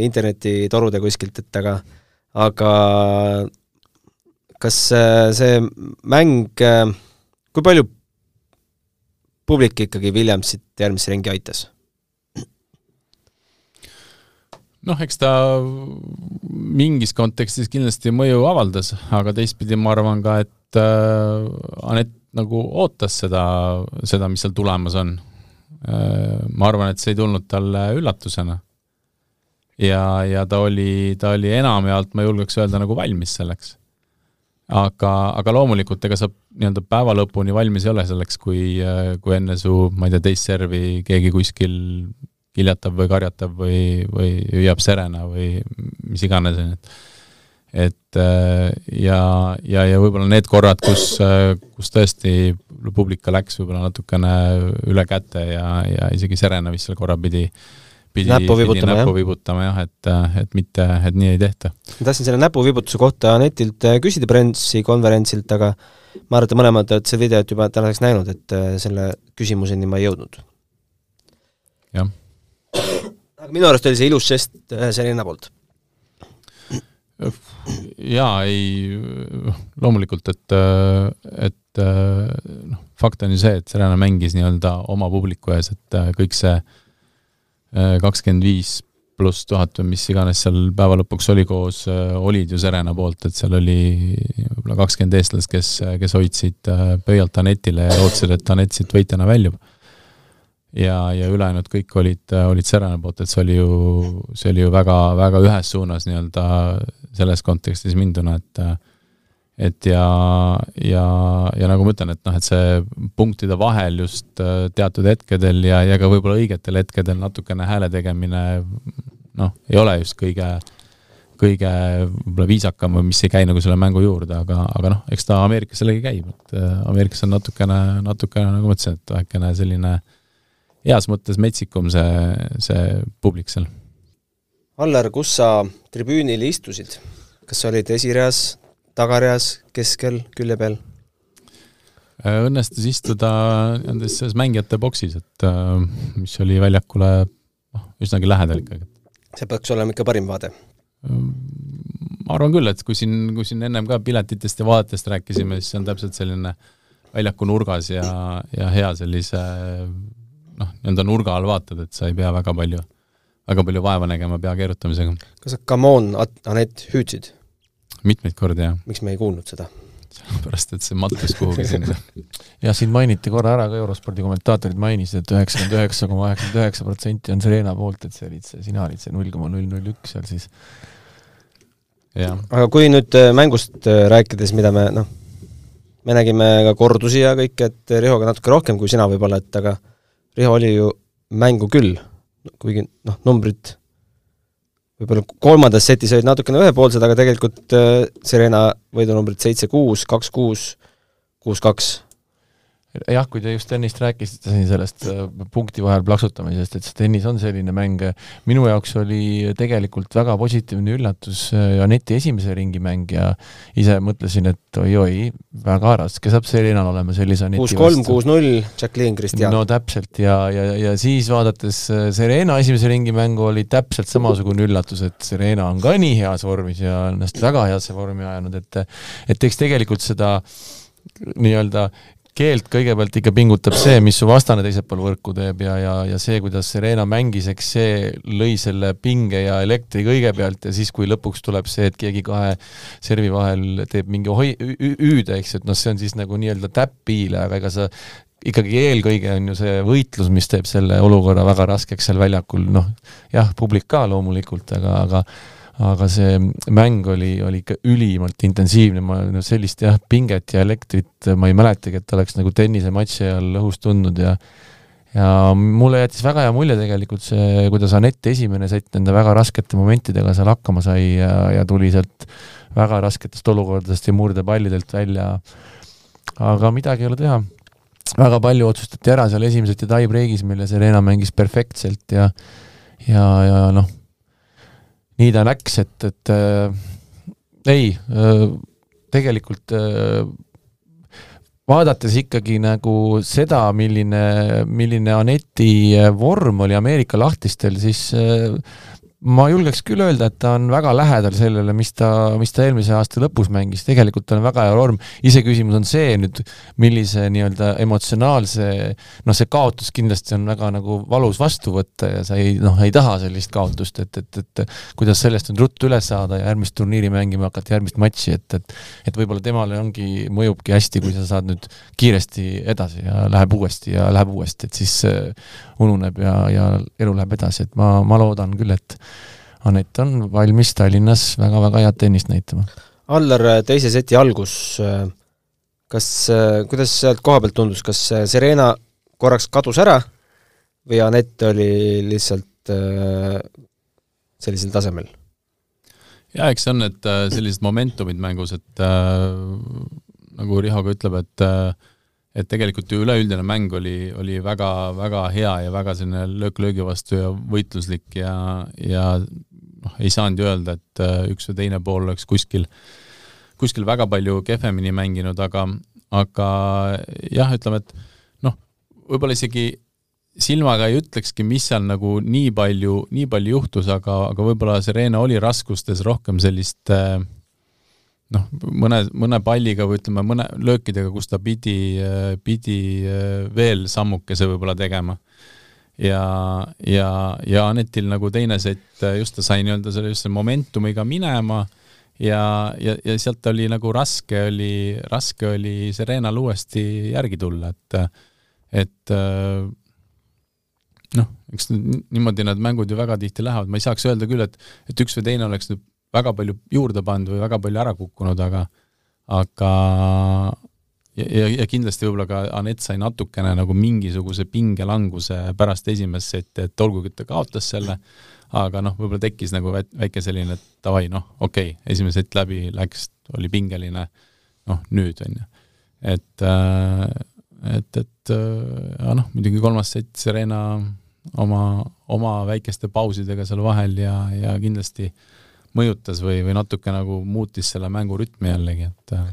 [SPEAKER 2] internetitorude kuskilt, et aga aga kas äh, see mäng kui palju publik ikkagi Williamsit järgmisse ringi aitas?
[SPEAKER 3] Noh, eks ta mingis kontekstis kindlasti mõju avaldas, aga teistpidi ma arvan ka, et äh, Anett nagu ootas seda, seda, mis seal tulemas on äh,. ma arvan, et see ei tulnud talle üllatusena. ja, ja ta oli, ta oli enamjaolt, ma julgeks öelda, nagu valmis selleks. aga, aga loomulikult, ega sa nii-öelda päeva lõpuni valmis ei ole selleks, kui, äh, kui enne su, ma ei tea, teist servi keegi kuskil kiljatab või karjatab või, või hüüab serena või mis iganes, on ju, et et äh, ja, ja, ja võib-olla need korrad, kus, äh, kus tõesti publika läks võib-olla natukene üle käte ja, ja isegi Serena vist seal korra pidi pidi
[SPEAKER 2] näppu vibutama,
[SPEAKER 3] näppu vibutama jah, et, et mitte, et nii ei tehta.
[SPEAKER 2] ma tahtsin selle näpuvibutuse kohta Anetilt äh, küsida pressikonverentsilt, aga ma arvan, et mõlemad olete seda videot juba tänaseks näinud, et selle küsimuseni ma ei jõudnud.
[SPEAKER 3] jah
[SPEAKER 2] aga minu arust oli see ilus žest äh, Serena poolt.
[SPEAKER 3] jaa, ei, loomulikult, et, et noh, fakt on ju see, et Serena mängis nii-öelda oma publiku ees, et kõik see äh, kakskümmend viis pluss tuhat või mis iganes seal päeva lõpuks oli koos, äh, olid ju Serena poolt, et seal oli võib-olla kakskümmend eestlast, kes, kes hoidsid pöialt Anetile ja lootsid, et Anett siit võitjana väljub ja, ja ülejäänud kõik olid, olid Serena poolt, et see oli ju, see oli ju väga, väga ühes suunas nii-öelda selles kontekstis minduna, et et ja, ja, ja nagu ma ütlen, et noh, et see punktide vahel just teatud hetkedel ja, ja ka võib-olla õigetel hetkedel natukene hääle tegemine noh, ei ole just kõige, kõige võib-olla viisakam või mis ei käi nagu selle mängu juurde, aga, aga noh, eks ta Ameerikas jällegi käib, et Ameerikas on natukene, natukene nagu ma ütlesin, et vähekene selline äh, heas mõttes metsikum see, see publik seal.
[SPEAKER 2] Allar, kus sa tribüünil istusid? kas sa olid esireas, tagareas, keskel, külje peal?
[SPEAKER 3] Äh, õnnestus istuda nendes selles mängijate boksis, et äh, mis oli väljakule noh, üsnagi lähedal ikkagi.
[SPEAKER 2] see peaks olema ikka parim vaade?
[SPEAKER 3] Äh, ma arvan küll, et kui siin, kui siin ennem ka piletitest ja vaadetest rääkisime, siis see on täpselt selline väljaku nurgas ja, ja hea sellise noh, nii-öelda nurga all vaatad, et sa ei pea väga palju, väga palju vaeva nägema pea keerutamisega.
[SPEAKER 2] kas sa come on, Anett, hüüdsid?
[SPEAKER 3] mitmeid kordi, jah.
[SPEAKER 2] miks me ei kuulnud seda?
[SPEAKER 3] sellepärast, et see mattus kuhugi <laughs> sinna.
[SPEAKER 4] jah, siin mainiti korra ära ka Eurospordi kommentaatorid mainisid, et üheksakümmend üheksa koma üheksakümmend üheksa protsenti on Serena poolt, et see olid see, sina olid see null koma null null üks seal siis.
[SPEAKER 2] aga kui nüüd äh, mängust äh, rääkides, mida me noh, me nägime ka kordusi ja kõike, et Rihoga natuke rohkem kui sina võib-olla, et aga Riho oli ju mängu küll, kuigi noh, numbrid võib-olla kolmandas setis olid natukene ühepoolsed, aga tegelikult äh, Serena võidunumbrid seitse-kuus, kaks-kuus, kuus-kaks
[SPEAKER 4] jah, kui te just ennist rääkisite siin sellest äh, punkti vahel plaksutamisest, et see tennis on selline mäng, minu jaoks oli tegelikult väga positiivne üllatus äh, Aneti esimese ringi mäng ja ise mõtlesin, et oi-oi, väga raske saab Serenal olema sellise Aneti
[SPEAKER 2] kuus-kolm, kuus-null, Jacqueline Christian.
[SPEAKER 4] no täpselt ja, ja, ja siis vaadates äh, Serena esimese ringi mängu oli täpselt samasugune üllatus, et Serena on ka nii heas vormis ja ennast väga heasse vormi ajanud, et et eks tegelikult seda nii-öelda keelt kõigepealt ikka pingutab see, mis su vastane teisel pool võrku teeb ja, ja, ja see, kuidas Serena mängis, eks see lõi selle pinge ja elektri kõigepealt ja siis, kui lõpuks tuleb see, et keegi kahe servi vahel teeb mingi hoi-, hüüde, eks et noh, see on siis nagu nii-öelda täpp-piile, aga ega sa ikkagi eelkõige on ju see võitlus, mis teeb selle olukorra väga raskeks seal väljakul, noh jah, publik ka loomulikult, aga, aga aga see mäng oli, oli ikka ülimalt intensiivne, ma no sellist jah, pinget ja elektrit ma ei mäletagi, et oleks nagu tennisematši ajal õhus tundnud ja ja mulle jättis väga hea mulje tegelikult see, kuidas Anett esimene sett nende väga raskete momentidega seal hakkama sai ja, ja tuli sealt väga rasketest olukordadest ja murdepallidelt välja. aga midagi ei ole teha. väga palju otsustati ära seal esimeses ja tie-break'is, mille Serena mängis perfektselt ja ja, ja noh, nii ta läks, et, et äh, ei äh,, tegelikult äh, vaadates ikkagi nagu seda, milline, milline Aneti vorm oli Ameerika lahtistel, siis äh, ma julgeks küll öelda, et ta on väga lähedal sellele, mis ta, mis ta eelmise aasta lõpus mängis, tegelikult on väga hea vorm, iseküsimus on see nüüd, millise nii-öelda emotsionaalse, noh, see kaotus kindlasti on väga nagu valus vastu võtta ja sa ei, noh, ei taha sellist kaotust, et, et, et kuidas sellest nüüd ruttu üle saada ja järgmist turniiri mängima hakata, järgmist matši, et, et et võib-olla temale ongi, mõjubki hästi, kui sa saad nüüd kiiresti edasi ja läheb uuesti ja läheb uuesti, et siis ununeb ja, ja elu läheb edasi, et ma, ma loodan küll, et Anett on valmis Tallinnas väga-väga head tennist näitama.
[SPEAKER 2] Allar, teise seti algus, kas, kuidas sealt koha pealt tundus, kas Serena korraks kadus ära või Anett oli lihtsalt äh, sellisel tasemel?
[SPEAKER 3] jaa, eks see on need äh, sellised momentumid mängus, et äh, nagu Riho ka ütleb, et äh, et tegelikult ju üleüldine mäng oli, oli väga, väga hea ja väga selline löök löögi vastu ja võitluslik ja, ja noh, ei saanud ju öelda, et äh, üks või teine pool oleks kuskil, kuskil väga palju kehvemini mänginud, aga, aga jah, ütleme, et noh, võib-olla isegi silmaga ei ütlekski, mis seal nagu nii palju, nii palju juhtus, aga, aga võib-olla Serena oli raskustes rohkem sellist äh, noh, mõne, mõne palliga või ütleme, mõne löökidega, kus ta pidi, pidi veel sammukese võib-olla tegema. Ja, ja, ja Anetil nagu teine sett, just ta sai nii-öelda selle just selle momentumiga minema ja, ja, ja sealt oli nagu raske oli, raske oli Serenal uuesti järgi tulla, et et noh, eks niimoodi need mängud ju väga tihti lähevad, ma ei saaks öelda küll, et et üks või teine oleks nüüd väga palju juurde pannud või väga palju ära kukkunud, aga aga ja, ja, kindlasti võib-olla ka Anett sai natukene nagu mingisuguse pingelanguse pärast esimest setti, et olgugi, et ta kaotas selle, aga noh, võib-olla tekkis nagu väike selline, et davai, noh, okei okay,, esimene sett läbi läks, oli pingeline, noh, nüüd on ju. et, äh, et, et äh, ja noh, muidugi kolmas sett Serena oma, oma väikeste pausidega seal vahel ja, ja kindlasti äh, mõjutas või, või natuke nagu muutis selle mängu rütmi jällegi, et äh.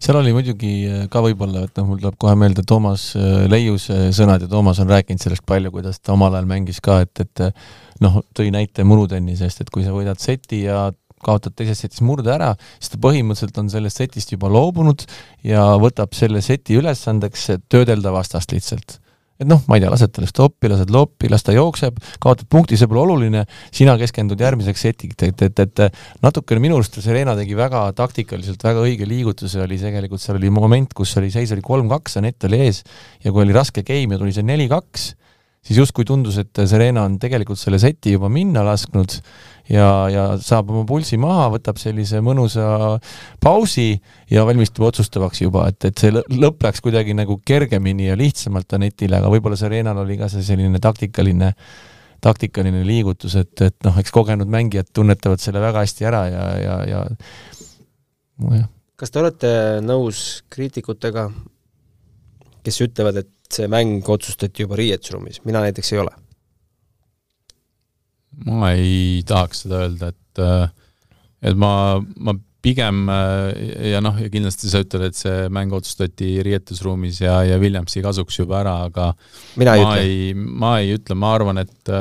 [SPEAKER 4] Seal oli muidugi äh, ka võib-olla, et noh, mul tuleb kohe meelde Toomas äh, Leiuse sõnad ja Toomas on rääkinud sellest palju, kuidas ta omal ajal mängis ka, et, et noh, tõi näite murutennisest, et kui sa võidad seti ja kaotad teises setis murde ära, siis ta põhimõtteliselt on sellest setist juba loobunud ja võtab selle seti ülesandeks töödelda vastast lihtsalt et noh, ma ei tea, lased talle stoppi, lased loppi, las ta jookseb, kaotad punkti, see pole oluline, sina keskendud järgmiseks setiks, et, et, et natukene minu arust Serena tegi väga taktikaliselt väga õige liigutuse, oli tegelikult, seal oli moment, kus oli, seis oli kolm-kaks, Anett oli ees ja kui oli raske game ja tuli see neli-kaks, siis justkui tundus, et Serena on tegelikult selle seti juba minna lasknud ja, ja saab oma pulsi maha, võtab sellise mõnusa pausi ja valmistub otsustavaks juba, et, et see lõpp läks kuidagi nagu kergemini ja lihtsamalt Anetile, aga võib-olla Serenal oli ka see selline taktikaline taktikaline liigutus, et, et noh, eks kogenud mängijad tunnetavad selle väga hästi ära ja, ja, ja
[SPEAKER 2] nojah. kas te olete nõus kriitikutega, kes ütlevad, et see mäng otsustati juba riietusruumis, mina näiteks ei ole.
[SPEAKER 3] Ma ei tahaks seda öelda, et et ma, ma pigem ja noh, ja kindlasti sa ütled, et see mäng otsustati riietusruumis ja, ja Williamsi kasuks juba ära, aga
[SPEAKER 2] Mina
[SPEAKER 3] ma ei, ei, ma ei ütle, ma arvan, et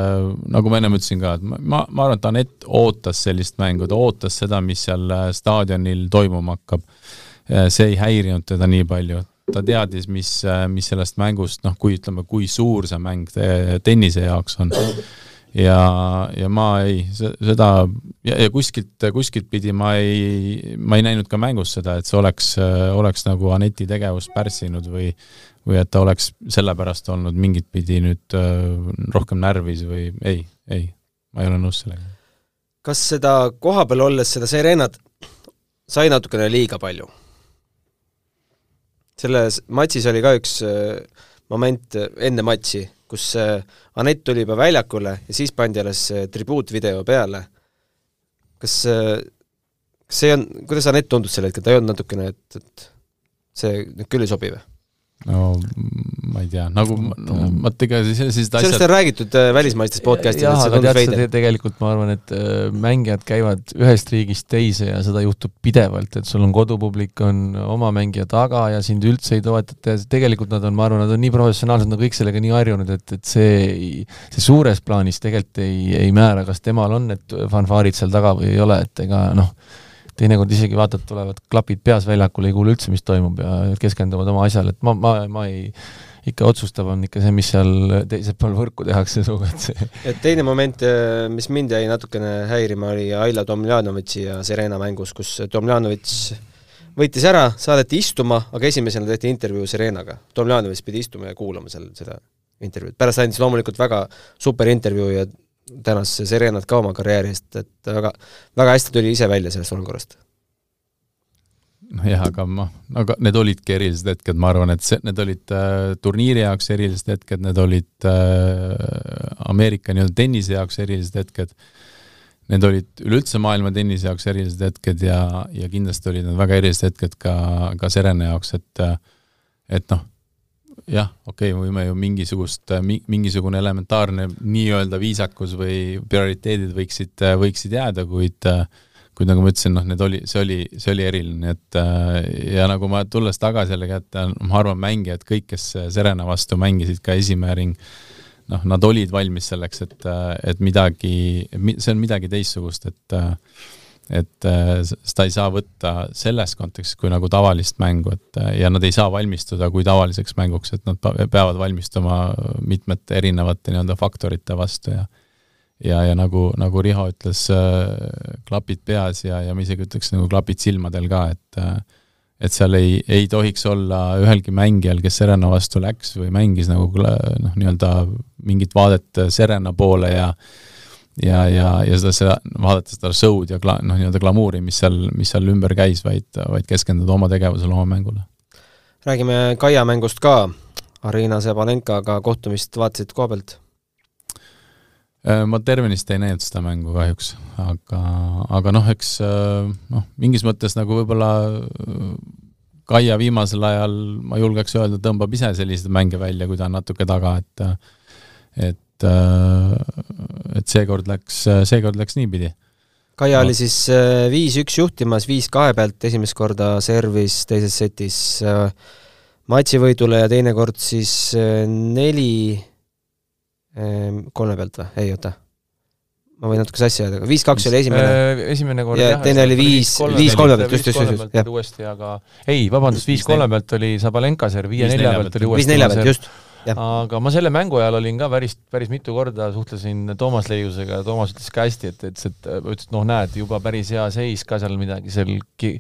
[SPEAKER 3] nagu ma ennem ütlesin ka, et ma, ma arvan, et Anett ootas sellist mängu, ta ootas seda, mis seal staadionil toimuma hakkab. see ei häirinud teda nii palju, ta teadis, mis, mis sellest mängust, noh, kui ütleme, kui suur see mäng tennise jaoks on. Ja, ja ma ei, seda ja, ja kuskilt, kuskilt pidi ma ei, ma ei näinud ka mängus seda, et see oleks, oleks nagu Aneti tegevust pärssinud või või et ta oleks sellepärast olnud mingit pidi nüüd rohkem närvis või ei, ei, ma ei ole nõus sellega
[SPEAKER 2] kas seda kohapeal olles, seda Serenat sai natukene liiga palju? selles matšis oli ka üks äh, moment enne matši, kus äh, Anett tuli juba väljakule ja siis pandi alles tribuutvideo peale. kas, kas see on, kuidas Anett tundus sel hetkel, ta ei olnud natukene, et, et see nüüd küll ei sobi või?
[SPEAKER 3] No ma ei tea, nagu vaata ega sellised asjad
[SPEAKER 2] sellest on räägitud äh, välismaistes podcast'ides,
[SPEAKER 4] aga tead sa, tegelikult ma arvan, et äh, mängijad käivad ühest riigist teise ja seda juhtub pidevalt, et sul on kodupublik, on oma mängija taga ja sind üldse ei toetata ja tegelikult nad on, ma arvan, nad on nii professionaalsed, nad kõik sellega nii harjunud, et, et see, see suures plaanis tegelikult ei, ei määra, kas temal on need fanfaarid seal taga või ei ole, et ega noh, teinekord isegi vaatad, tulevad klapid peas väljakule, ei kuule üldse, mis toimub ja keskenduvad oma asjale, et ma, ma, ma ei ikka otsustav on ikka see, mis seal teisel pool võrku tehakse sinuga, et see
[SPEAKER 2] et teine moment, mis mind jäi natukene häirima, oli Aila Tomljanovitši ja Serena mängus, kus Tomljanovitš võitis ära, saadeti istuma, aga esimesena tehti intervjuu Serenaga. Tomljanovitš pidi istuma ja kuulama seal seda intervjuud, pärast andis loomulikult väga super intervjuu ja tänas Serenat ka oma karjääri eest, et väga, väga hästi tuli ise välja sellest olukorrast.
[SPEAKER 3] jah, aga ma, aga need olidki erilised hetked, ma arvan, et see, need olid äh, turniiri jaoks erilised hetked, need olid äh, Ameerika nii-öelda tennise jaoks erilised hetked, need olid üleüldse maailma tennise jaoks erilised hetked ja, ja kindlasti olid need väga erilised hetked ka, ka Serena jaoks, et et noh, jah, okei okay,, võime ju mingisugust, mingisugune elementaarne nii-öelda viisakus või prioriteedid võiksid, võiksid jääda, kuid kuid nagu ma ütlesin, noh, need oli, see oli, see oli eriline, et ja nagu ma tulles tagasi jällegi, et ma arvan, mängijad, kõik, kes Serena vastu mängisid, ka esimene ring, noh, nad olid valmis selleks, et, et midagi, see on midagi teistsugust, et et äh, seda ei saa võtta selles kontekstis kui nagu tavalist mängu, et äh, ja nad ei saa valmistuda kui tavaliseks mänguks, et nad peavad valmistuma mitmete erinevate nii-öelda faktorite vastu ja ja, ja nagu, nagu Riho ütles, äh, klapid peas ja, ja ma isegi ütleks nagu klapid silmadel ka, et et seal ei, ei tohiks olla ühelgi mängijal, kes Serena vastu läks või mängis nagu noh, nii-öelda mingit vaadet Serena poole ja ja, ja, ja seda, seda, vaadata seda show'd ja kla-, noh, nii-öelda glamuuri, mis seal, mis seal ümber käis, vaid, vaid keskenduda oma tegevusele, oma mängule.
[SPEAKER 2] räägime Kaia mängust ka, Arina Sebalenkaga kohtumist vaatasid koha pealt?
[SPEAKER 3] Äh, ma tervenist ei näinud seda mängu kahjuks, aga, aga noh, eks äh, noh, mingis mõttes nagu võib-olla äh, Kaia viimasel ajal, ma julgeks öelda, tõmbab ise selliseid mänge välja, kui ta on natuke taga, et et et, äh, et seekord läks, seekord läks niipidi.
[SPEAKER 2] Kaia no. oli siis äh, viis-üks juhtimas, viis-kahe pealt esimest korda servis teises setis äh, matšivõidule ja teinekord siis neli kolme pealt või? ei, oota ma võin natuke sassi ajada, viis-kaks oli esimene.
[SPEAKER 4] esimene kord
[SPEAKER 2] ja jah, teine oli viis, viis kolme pealt, just, just, just,
[SPEAKER 4] just. uuesti, aga ei, vabandust, viis kolme pealt oli Sabalenka serv, viie nelja pealt oli uuesti
[SPEAKER 2] viis nelja pealt, just
[SPEAKER 4] aga ma selle mängu ajal olin ka päris, päris mitu korda suhtlesin Toomas Leiusega ja Toomas ütles ka hästi, et, et, et ütles, et noh, näed, juba päris hea seis ka seal midagi seal ki,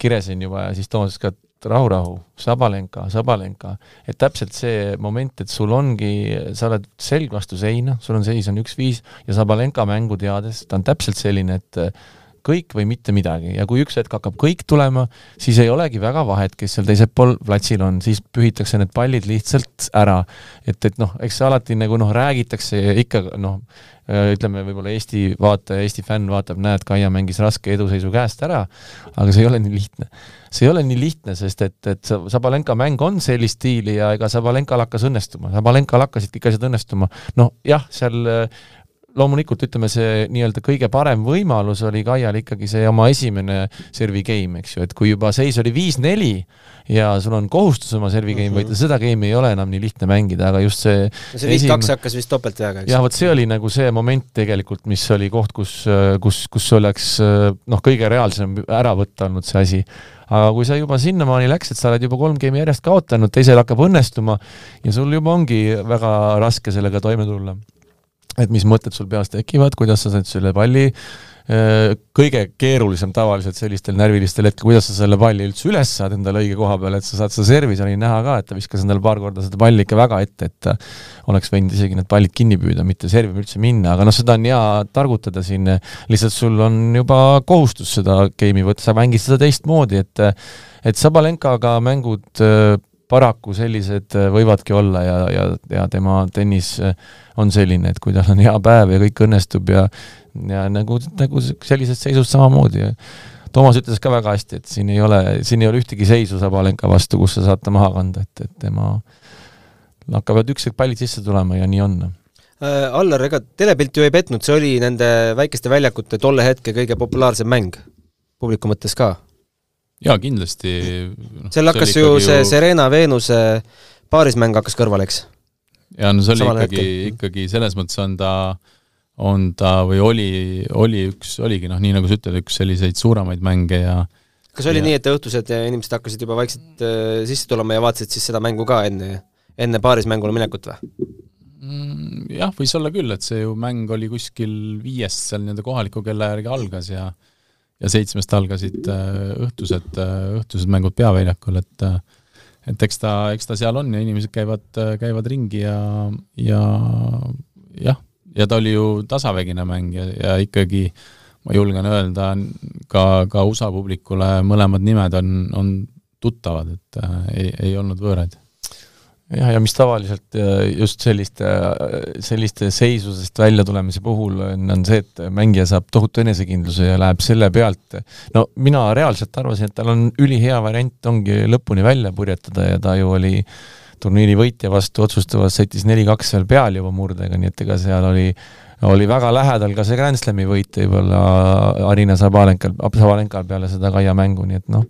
[SPEAKER 4] kiresin juba ja siis Toomas ütles ka, et rahu-rahu, Sabalenka, Sabalenka, et täpselt see moment, et sul ongi, sa oled selg vastu seina, sul on seis on üks-viis ja Sabalenka mängu teades, ta on täpselt selline, et kõik või mitte midagi. Ja kui üks hetk hakkab kõik tulema, siis ei olegi väga vahet, kes seal teisel pool platsil on, siis pühitakse need pallid lihtsalt ära. et, et noh, eks alati nagu noh, räägitakse ikka noh, ütleme võib-olla Eesti vaataja, Eesti fänn vaatab, näed, Kaia mängis raske eduseisu käest ära, aga see ei ole nii lihtne. see ei ole nii lihtne, sest et, et Sabalenka mäng on sellist stiili ja ega Sabalenkal hakkas õnnestuma, Sabalenkal hakkasid kõik asjad õnnestuma, noh jah, seal loomulikult ütleme, see nii-öelda kõige parem võimalus oli Kaial ikkagi see oma esimene servi game, eks ju, et kui juba seis oli viis-neli ja sul on kohustus oma servi game mm -hmm. võita, seda game'i ei ole enam nii lihtne mängida, aga just see
[SPEAKER 2] no see viis-kaks esim... hakkas vist topeltveaga, eks?
[SPEAKER 4] jah, vot see oli nagu see moment tegelikult, mis oli koht, kus, kus, kus oleks noh, kõige reaalsem ära võtta olnud see asi aga kui sa juba sinnamaani läks, et sa oled juba kolm game'i järjest kaotanud, teisel hakkab õnnestuma ja sul juba ongi väga raske sellega toime tulla et mis mõtted sul peas tekivad, kuidas sa saad selle palli Äh, kõige keerulisem tavaliselt sellistel närvilistel hetkel, kuidas sa selle palli üldse üles saad endale õige koha peale, et sa saad seda servis, oli näha ka, et ta viskas endale paar korda seda palli ikka väga ette, et oleks võinud isegi need pallid kinni püüda, mitte servima üldse minna, aga noh, seda on hea targutada siin, lihtsalt sul on juba kohustus seda game'i võtta, sa mängid seda teistmoodi, et et Sabalenkaga mängud äh, paraku sellised võivadki olla ja, ja, ja tema tennis on selline, et kui tal on hea päev ja kõik õnnestub ja ja nagu, nagu sellises seisus samamoodi Toomas ütles ka väga hästi, et siin ei ole, siin ei ole ühtegi seisu Sabalenka vastu, kus sa saad ta maha kanda, et, et tema hakkavad ükskord pallid sisse tulema ja nii on
[SPEAKER 2] äh,. Allar, ega telepilt ju ei petnud, see oli nende väikeste väljakute tolle hetke kõige populaarsem mäng, publiku mõttes ka?
[SPEAKER 3] Jaa, kindlasti
[SPEAKER 2] no,. seal hakkas ju see ju... Serena Veenuse paarismäng hakkas kõrvale, eks?
[SPEAKER 3] jaa, no see oli Samal ikkagi, ikkagi selles mõttes on ta on ta või oli, oli üks, oligi noh, nii nagu sa ütled, üks selliseid suuremaid mänge ja
[SPEAKER 2] kas oli ja... nii, et õhtused inimesed hakkasid juba vaikselt äh, sisse tulema ja vaatasid siis seda mängu ka enne, enne paarismängule minekut või?
[SPEAKER 3] Mm, jah, võis olla küll, et see ju mäng oli kuskil viiest seal nii-öelda kohaliku kella järgi algas ja ja seitsmest algasid äh, õhtused, äh, õhtused mängud peaväljakul, et äh, et eks ta, eks ta seal on ja inimesed käivad, käivad ringi ja, ja jah, ja ta oli ju tasavägine mäng ja, ja ikkagi ma julgen öelda ka, ka USA publikule mõlemad nimed on, on tuttavad, et äh, ei, ei olnud võõraid
[SPEAKER 4] jah, ja mis tavaliselt äh, just selliste, selliste seisusest väljatulemise puhul on, on see, et mängija saab tohutu enesekindluse ja läheb selle pealt, no mina reaalselt arvasin, et tal on ülihea variant ongi lõpuni välja purjetada ja ta ju oli äh, turniiri võitja vastu otsustavas setis neli-kaks veel peal juba murdega, nii et ega seal oli, oli väga lähedal ka see Grand Slami võit võib-olla Arina Sabalenkal, Sabalenkal peale seda Kaia mängu, nii et noh,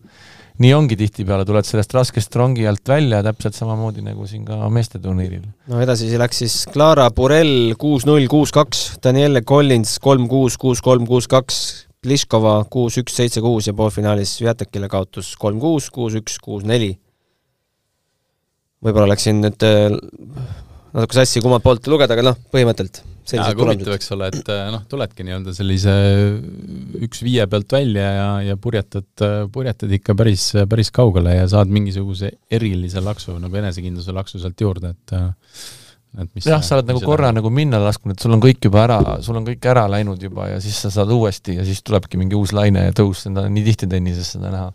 [SPEAKER 4] nii ongi tihtipeale, tuled sellest raskest rongi alt välja täpselt samamoodi nagu siin ka meesteturniiril.
[SPEAKER 2] no edasi läks siis Clara Burel kuus-null, kuus-kaks, Daniele Collins kolm-kuus, kuus-kolm, kuus-kaks, Pliškova kuus-üks, seitse-kuus ja poolfinaalis Sviatekile kaotus kolm-kuus, kuus-üks, kuus-neli võib-olla läksin nüüd äh, natuke sassi kummalt poolt lugeda, aga noh, põhimõtteliselt
[SPEAKER 3] aga huvitav, eks ole, et äh, noh, tuledki nii-öelda sellise üks viie pealt välja ja, ja purjetad, purjetad ikka päris, päris kaugele ja saad mingisuguse erilise laksu, nagu enesekindluse laksu sealt juurde, et äh,
[SPEAKER 4] et mis jah, sa oled nagu korra nagu minna lasknud, et sul on kõik juba ära, sul on kõik ära läinud juba ja siis sa saad uuesti ja siis tulebki mingi uus laine ja tõus, seda on nii tihti tennises seda näha.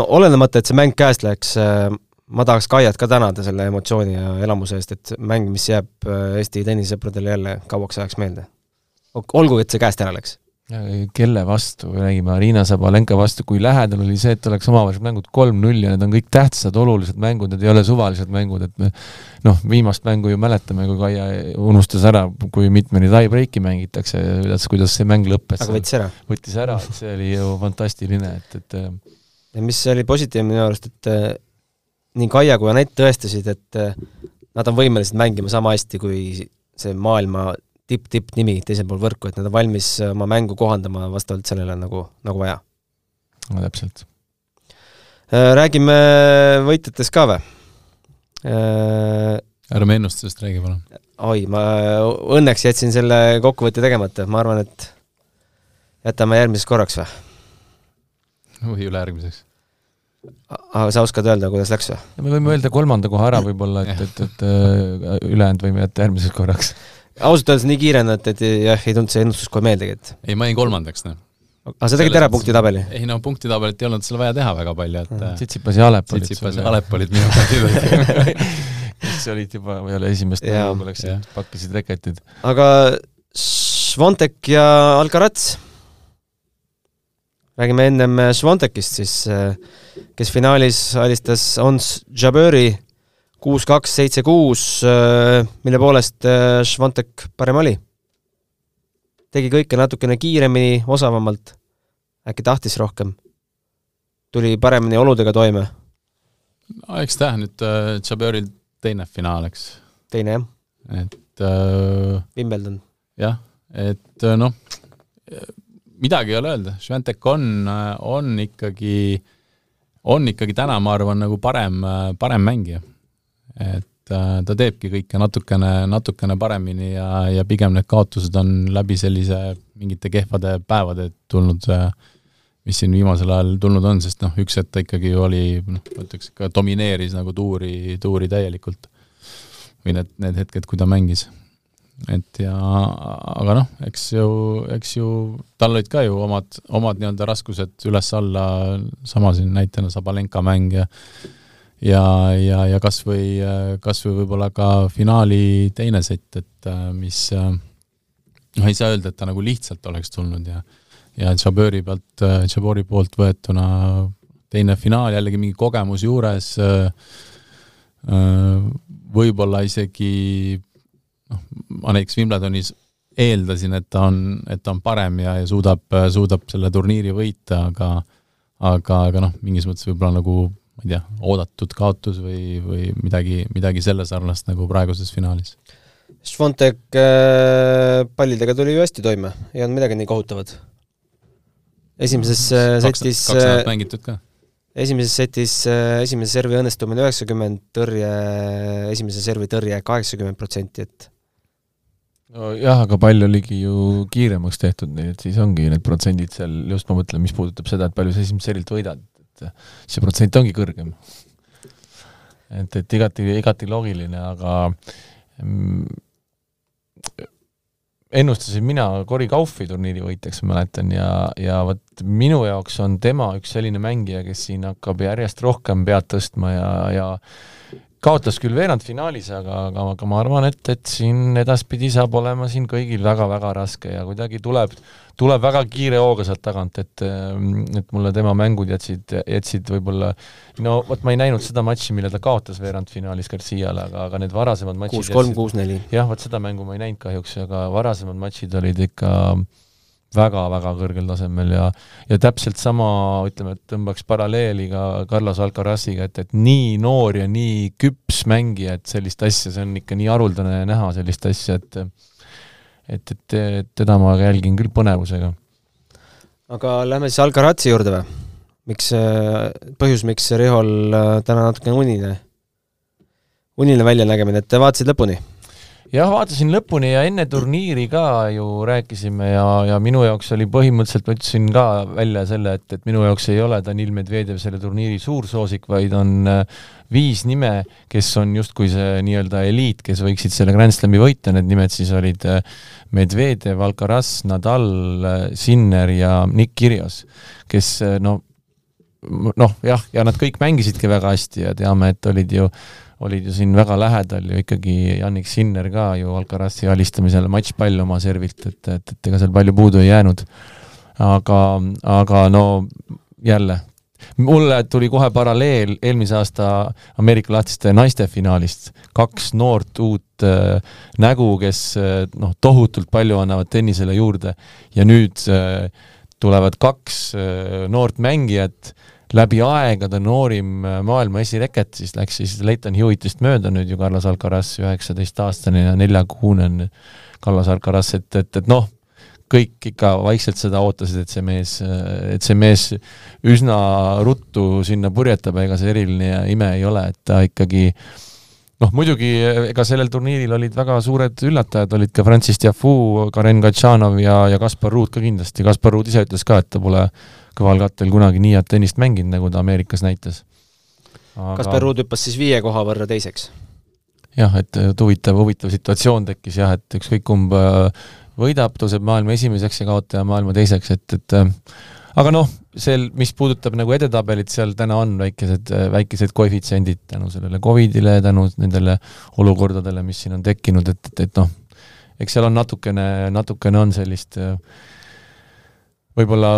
[SPEAKER 2] no olenemata, et see mäng käest läks äh,, ma tahaks Kaiat ka tänada selle emotsiooni ja elamuse eest, et mäng, mis jääb äh, Eesti tennisesõpradele jälle kauaks ajaks meelde. olgugi, et see käest ära läks.
[SPEAKER 4] kelle vastu, räägime Arina Sabalenka vastu, kui lähedal oli see, et oleks omavahelised mängud kolm-null ja need on kõik tähtsad, olulised mängud, need ei ole suvalised mängud, et me noh, viimast mängu ju mäletame, kui Kaia unustas ära, kui mitmeni tie-breaki mängitakse, kuidas, kuidas see mäng lõppes.
[SPEAKER 2] aga võttis ära?
[SPEAKER 4] võttis ära, et see oli ju fantastiline, et, et
[SPEAKER 2] ja mis oli positiivne minu arust, et nii Kaia kui Anett tõestasid, et äh, nad on võimelised mängima sama hästi kui see maailma tipp-tipp-nimi teisel pool võrku, et nad on valmis oma mängu kohandama vastavalt sellele nagu, nagu vaja.
[SPEAKER 4] no täpselt.
[SPEAKER 2] Äh, räägime võitjatest ka või?
[SPEAKER 3] Ärme ennustusest räägi, palun.
[SPEAKER 2] oi, ma õnneks jätsin selle kokkuvõtte tegemata, ma arvan, et jätame järgmiseks korraks või?
[SPEAKER 3] või ülejärgmiseks
[SPEAKER 2] aga sa oskad öelda, kuidas läks või?
[SPEAKER 4] me võime öelda kolmanda koha ära võib-olla, et, et, et äh, ülejäänud võime jätta järgmiseks korraks.
[SPEAKER 2] ausalt öeldes nii kiire on, et, et jah, ei tulnud see ennustus kohe meeldigi, et
[SPEAKER 3] ei, ma jäin kolmandaks, noh.
[SPEAKER 2] aga sa tegid ära punktitabeli?
[SPEAKER 3] ei no punktitabelit ei olnud seal vaja teha väga palju, et
[SPEAKER 4] äh, Tsitsipas ja Alep olid
[SPEAKER 3] Tsitsipas ja Alep olid minu <laughs> kandidaadid
[SPEAKER 4] kes olid juba peale esimest mängu läksid, pakkisid reketid.
[SPEAKER 2] aga Svantek ja Alcaraz räägime ennem Svantekist siis, kes finaalis alistas Ons Jaböri kuus-kaks, seitse-kuus, mille poolest Svantek parem oli. tegi kõike natukene kiiremini, osavamalt, äkki tahtis rohkem, tuli paremini oludega toime.
[SPEAKER 3] no eks ta nüüd äh, Jaböril teine finaal, eks.
[SPEAKER 2] teine, jah.
[SPEAKER 3] et äh,
[SPEAKER 2] Wimbledon.
[SPEAKER 3] jah, et äh, noh, midagi ei ole öelda, Sventek on, on ikkagi, on ikkagi täna, ma arvan, nagu parem, parem mängija. et äh, ta teebki kõike natukene, natukene paremini ja, ja pigem need kaotused on läbi sellise mingite kehvade päevade tulnud, äh, mis siin viimasel ajal tulnud on, sest noh, üks hetk ta ikkagi oli, noh, ma ütleks ikka domineeris nagu tuuri, tuuri täielikult. või need, need hetked, kui ta mängis. Et ja, aga noh, eks ju, eks ju tal olid ka ju omad, omad nii-öelda raskused üles-alla, sama siin näitena Sabalenka mäng ja ja, ja, ja kas või, kas või võib-olla ka finaali teine sett, et mis noh, ei saa öelda, et ta nagu lihtsalt oleks tulnud ja ja Jabori pealt, Jabori poolt võetuna teine finaal, jällegi mingi kogemus juures, võib-olla isegi noh, ma näiteks Wimbledonis eeldasin, et ta on, et ta on parem ja, ja suudab, suudab selle turniiri võita, aga aga, aga noh, mingis mõttes võib-olla nagu ma ei tea, oodatud kaotus või, või midagi, midagi selle sarnast nagu praeguses finaalis.
[SPEAKER 2] Švontek äh, pallidega tuli ju hästi toime, ei olnud midagi nii kohutavat. esimeses äh, setis
[SPEAKER 3] kaks nädalat mängitud ka?
[SPEAKER 2] esimeses setis äh, esimese servi õnnestumine üheksakümmend, tõrje, esimese servi tõrje kaheksakümmend protsenti, et
[SPEAKER 4] nojah, aga pall oligi ju kiiremaks tehtud, nii et siis ongi need protsendid seal, just ma mõtlen, mis puudutab seda, et palju sa esimest servilt võidad, et see protsent ongi kõrgem. et, et igati, igati loogiline, aga mm, ennustasin mina Cory Kaufi turniiri võitjaks, ma mäletan, ja, ja vot minu jaoks on tema üks selline mängija, kes siin hakkab järjest rohkem pead tõstma ja, ja kaotas küll veerandfinaalis, aga, aga, aga ma arvan, et, et siin edaspidi saab olema siin kõigil väga-väga raske ja kuidagi tuleb, tuleb väga kiire hooga sealt tagant, et et mulle tema mängud jätsid, jätsid võib-olla no vot, ma ei näinud seda matši, mille ta kaotas veerandfinaalis Garciale, aga, aga need varasemad matšid
[SPEAKER 2] kuus-kolm, kuus-neli.
[SPEAKER 4] jah, vot seda mängu ma ei näinud kahjuks, aga varasemad matšid olid ikka äh, väga-väga kõrgel tasemel ja ja täpselt sama, ütleme, et tõmbaks paralleeli ka Carlos Alcaraziga, et, et nii noor ja nii küps mängija, et sellist asja, see on ikka nii haruldane näha sellist asja, et et, et, teda ma jälgin küll põnevusega.
[SPEAKER 2] aga lähme siis Alcarazi juurde või? miks, põhjus, miks Rihol äh, täna natukene unine, uniline väljanägemine, et vaatasid lõpuni?
[SPEAKER 4] Jah, vaatasin lõpuni ja enne turniiri ka ju rääkisime ja, ja minu jaoks oli põhimõtteliselt, ma ütlesin ka välja selle, et, et minu jaoks ei ole Danil Medvedev selle turniiri suur soosik, vaid on äh, viis nime, kes on justkui see nii-öelda eliit, kes võiksid selle Grand Slami võita, need nimed siis olid äh, Medvedev, Alcaraz, Nadal, äh, Sinner ja Nick Kyrgios, kes no noh, jah, ja nad kõik mängisidki väga hästi ja teame, et olid ju olid ju siin väga lähedal ju ikkagi Jannik Sinner ka ju Alcarazi alistamisel matšpall oma servilt, et, et, et ega seal palju puudu ei jäänud. aga, aga no jälle, mulle tuli kohe paralleel eelmise aasta Ameerika lahtiste naiste finaalist, kaks noort uut äh, nägu, kes äh, noh, tohutult palju annavad tennisele juurde ja nüüd äh, tulevad kaks äh, noort mängijat äh, läbi aegade noorim äh, maailma esireket, siis läks siis Leighton Hewittist mööda nüüd ju Carlos Alcaraz, üheksateistaastane ja neljakuune on Carlos Alcaraz, et, et, et noh, kõik ikka vaikselt seda ootasid, et see mees, et see mees üsna ruttu sinna purjetab, ega see eriline ime ei ole, et ta ikkagi noh, muidugi ega sellel turniiril olid väga suured üllatajad, olid ka Francis Tiafoe, Karen Gatšanov ja, ja Kaspar Ruud ka kindlasti, Kaspar Ruud ise ütles ka, et ta pole kõval kattel kunagi nii head tennist mänginud, nagu ta Ameerikas näitas
[SPEAKER 2] Aga.... Kaspar Ruud hüppas siis viie koha võrra teiseks?
[SPEAKER 4] jah, et huvitav, huvitav situatsioon tekkis jah, et ükskõik kumb äh, võidab, tõuseb maailma esimeseks ja kaotaja maailma teiseks, et, et äh, aga noh, sel, mis puudutab nagu edetabelit, seal täna on väikesed, äh, väikesed koefitsiendid tänu sellele Covidile, tänu nendele olukordadele, mis siin on tekkinud, et, et, et noh, eks seal on natukene, natukene on sellist äh, võib-olla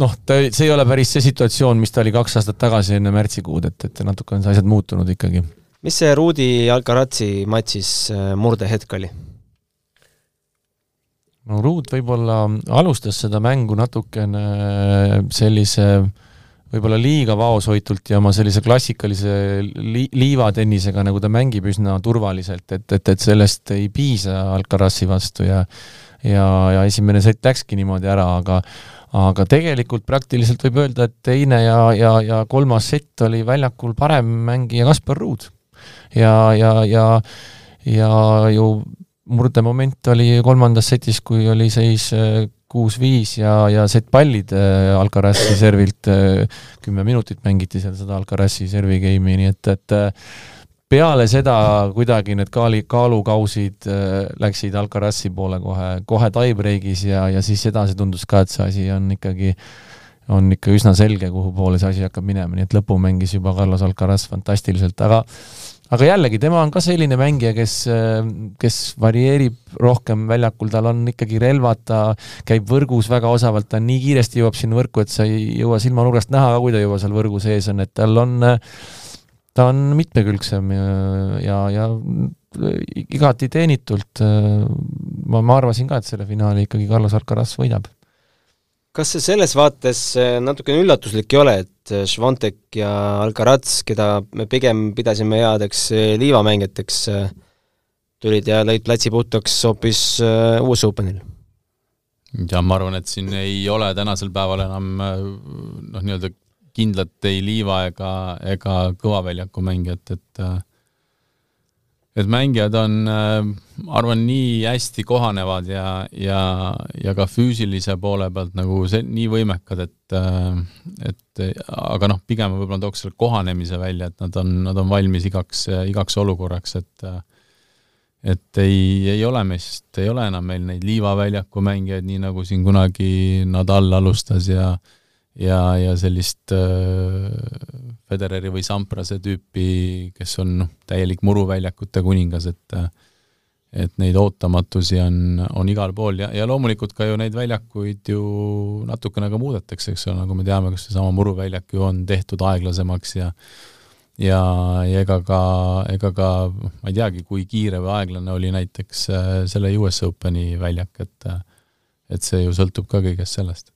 [SPEAKER 4] noh, ta, see ei ole päris see situatsioon, mis ta oli kaks aastat tagasi enne märtsikuud, et, et natuke on asjad muutunud ikkagi.
[SPEAKER 2] mis see Rudi Alcarazzi matšis äh, murdehetk oli?
[SPEAKER 4] no Ruud võib-olla alustas seda mängu natukene sellise võib-olla liiga vaoshoitult ja oma sellise klassikalise li-, liivatennisega, nagu ta mängib üsna turvaliselt, et, et, et sellest ei piisa Alcarazzi vastu ja ja, ja esimene sett läkski niimoodi ära, aga aga tegelikult praktiliselt võib öelda, et teine ja, ja, ja kolmas sett oli väljakul parem mängija Kaspar Ruud. ja, ja, ja, ja ju murdemoment oli kolmandas setis, kui oli seis äh, kuus-viis ja, ja set-pallid äh, Alcarazi servilt, kümme minutit mängiti seal seda Alcarazi servi game'i, nii et, et peale seda kuidagi need kaali, kaalukausid äh, läksid Alcarazi poole kohe, kohe tie-break'is ja, ja siis edasi tundus ka, et see asi on ikkagi, on ikka üsna selge, kuhu poole see asi hakkab minema, nii et lõpu mängis juba Carlos Alcaraz fantastiliselt, aga aga jällegi, tema on ka selline mängija, kes, kes varieerib rohkem väljakul, tal on ikkagi relvad, ta käib võrgus väga osavalt, ta nii kiiresti jõuab sinna võrku, et sa ei jõua silmanurgast näha ka, kui ta juba seal võrgu sees on, et tal on äh, ta on mitmekülgsem ja, ja, ja igati teenitult. ma, ma arvasin ka, et selle finaali ikkagi Carlos Alcaraz võidab.
[SPEAKER 2] kas see selles vaates eh, natukene üllatuslik ei ole, et Švantek ja Alcaraz, keda me pigem pidasime headeks eh, liivamängijateks, tulid ja lõid platsi puhtaks hoopis US Openil?
[SPEAKER 3] ja ma arvan, et siin ei ole tänasel päeval enam noh, nii-öelda kindlat ei liiva ega, ega kõva väljaku mängijat, et et mängijad on, ma arvan, nii hästi kohanevad ja, ja, ja ka füüsilise poole pealt nagu see, nii võimekad, et et aga noh, pigem võib-olla tooks selle kohanemise välja, et nad on, nad on valmis igaks, igaks olukorraks, et et ei, ei ole meist, ei ole enam meil neid liivaväljaku mängijaid, nii nagu siin kunagi Nadal alustas ja äh, ja, ja sellist äh, Federeri või Samprase tüüpi, kes on noh, täielik muruväljakute kuningas, et et neid ootamatusi on, on igal pool. Ja, ja loomulikult ka ju neid väljakuid ju natukene ka muudetakse, eks ole, nagu me teame, kas seesama muruväljak ju on tehtud aeglasemaks ja ja, ja ega ka, ega ka ma ei teagi, kui kiire või aeglane oli näiteks äh, selle US Openi väljak, et et see ju sõltub ka kõigest sellest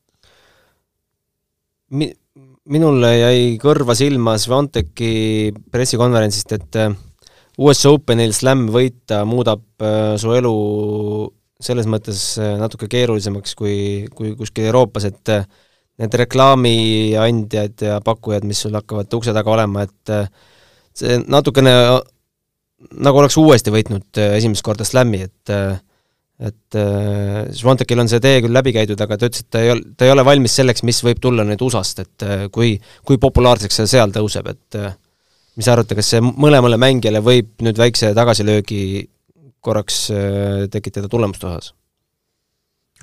[SPEAKER 2] mi-, minule jäi kõrva silma Svanteki pressikonverentsist, et äh, US Openil slam võita muudab äh, su elu selles mõttes äh, natuke keerulisemaks kui, kui kuskil Euroopas, et need reklaamiandjad ja pakkujad, mis sul hakkavad ukse taga olema, et see natukene nagu oleks uuesti võitnud esimest korda slam'i, et et äh, Svantekil on see tee küll läbi käidud, aga ta ütles, et ta ei ole, ta ei ole valmis selleks, mis võib tulla nüüd USA-st, et äh, kui, kui populaarseks see seal tõuseb, et äh, mis te arvate, kas see mõlemale mängijale võib nüüd väikse tagasilöögi korraks äh, tekitada tulemust osas?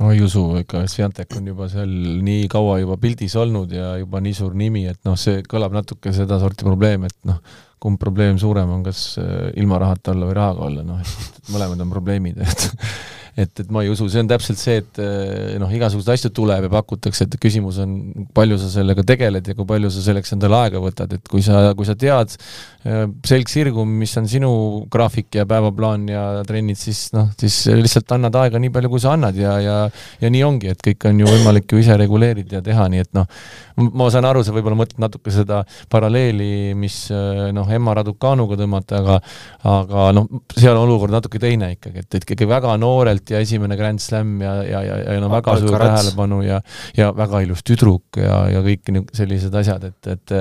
[SPEAKER 4] ma ei usu, ikka Sviantek on juba seal nii kaua juba pildis olnud ja juba nii suur nimi, et noh, see kõlab natuke sedasorti probleem, et noh, kumb probleem suurem on, kas äh, ilma rahata olla või rahaga olla, noh, et mõlemad on probleemid, et <laughs> et, et ma ei usu, see on täpselt see, et eh, noh, igasuguseid asju tuleb ja pakutakse, et küsimus on, palju sa sellega tegeled ja kui palju sa selleks endale aega võtad, et kui sa, kui sa tead eh, selg sirgu, mis on sinu graafik ja päevaplaan ja trennid, siis noh, siis lihtsalt annad aega nii palju, kui sa annad ja, ja ja nii ongi, et kõik on ju võimalik ju ise reguleerida ja teha, nii et noh, ma saan aru, sa võib-olla mõtled natuke seda paralleeli, mis eh, noh, Emma Raducanuga tõmmata, aga aga noh, seal on olukord natuke teine ikkagi, et, et ikkagi väga noorelt Ja esimene Grand Slam ja, ja, ja, ja no väga suur tähelepanu ja, ja väga ilus tüdruk ja, ja kõik sellised asjad, et, et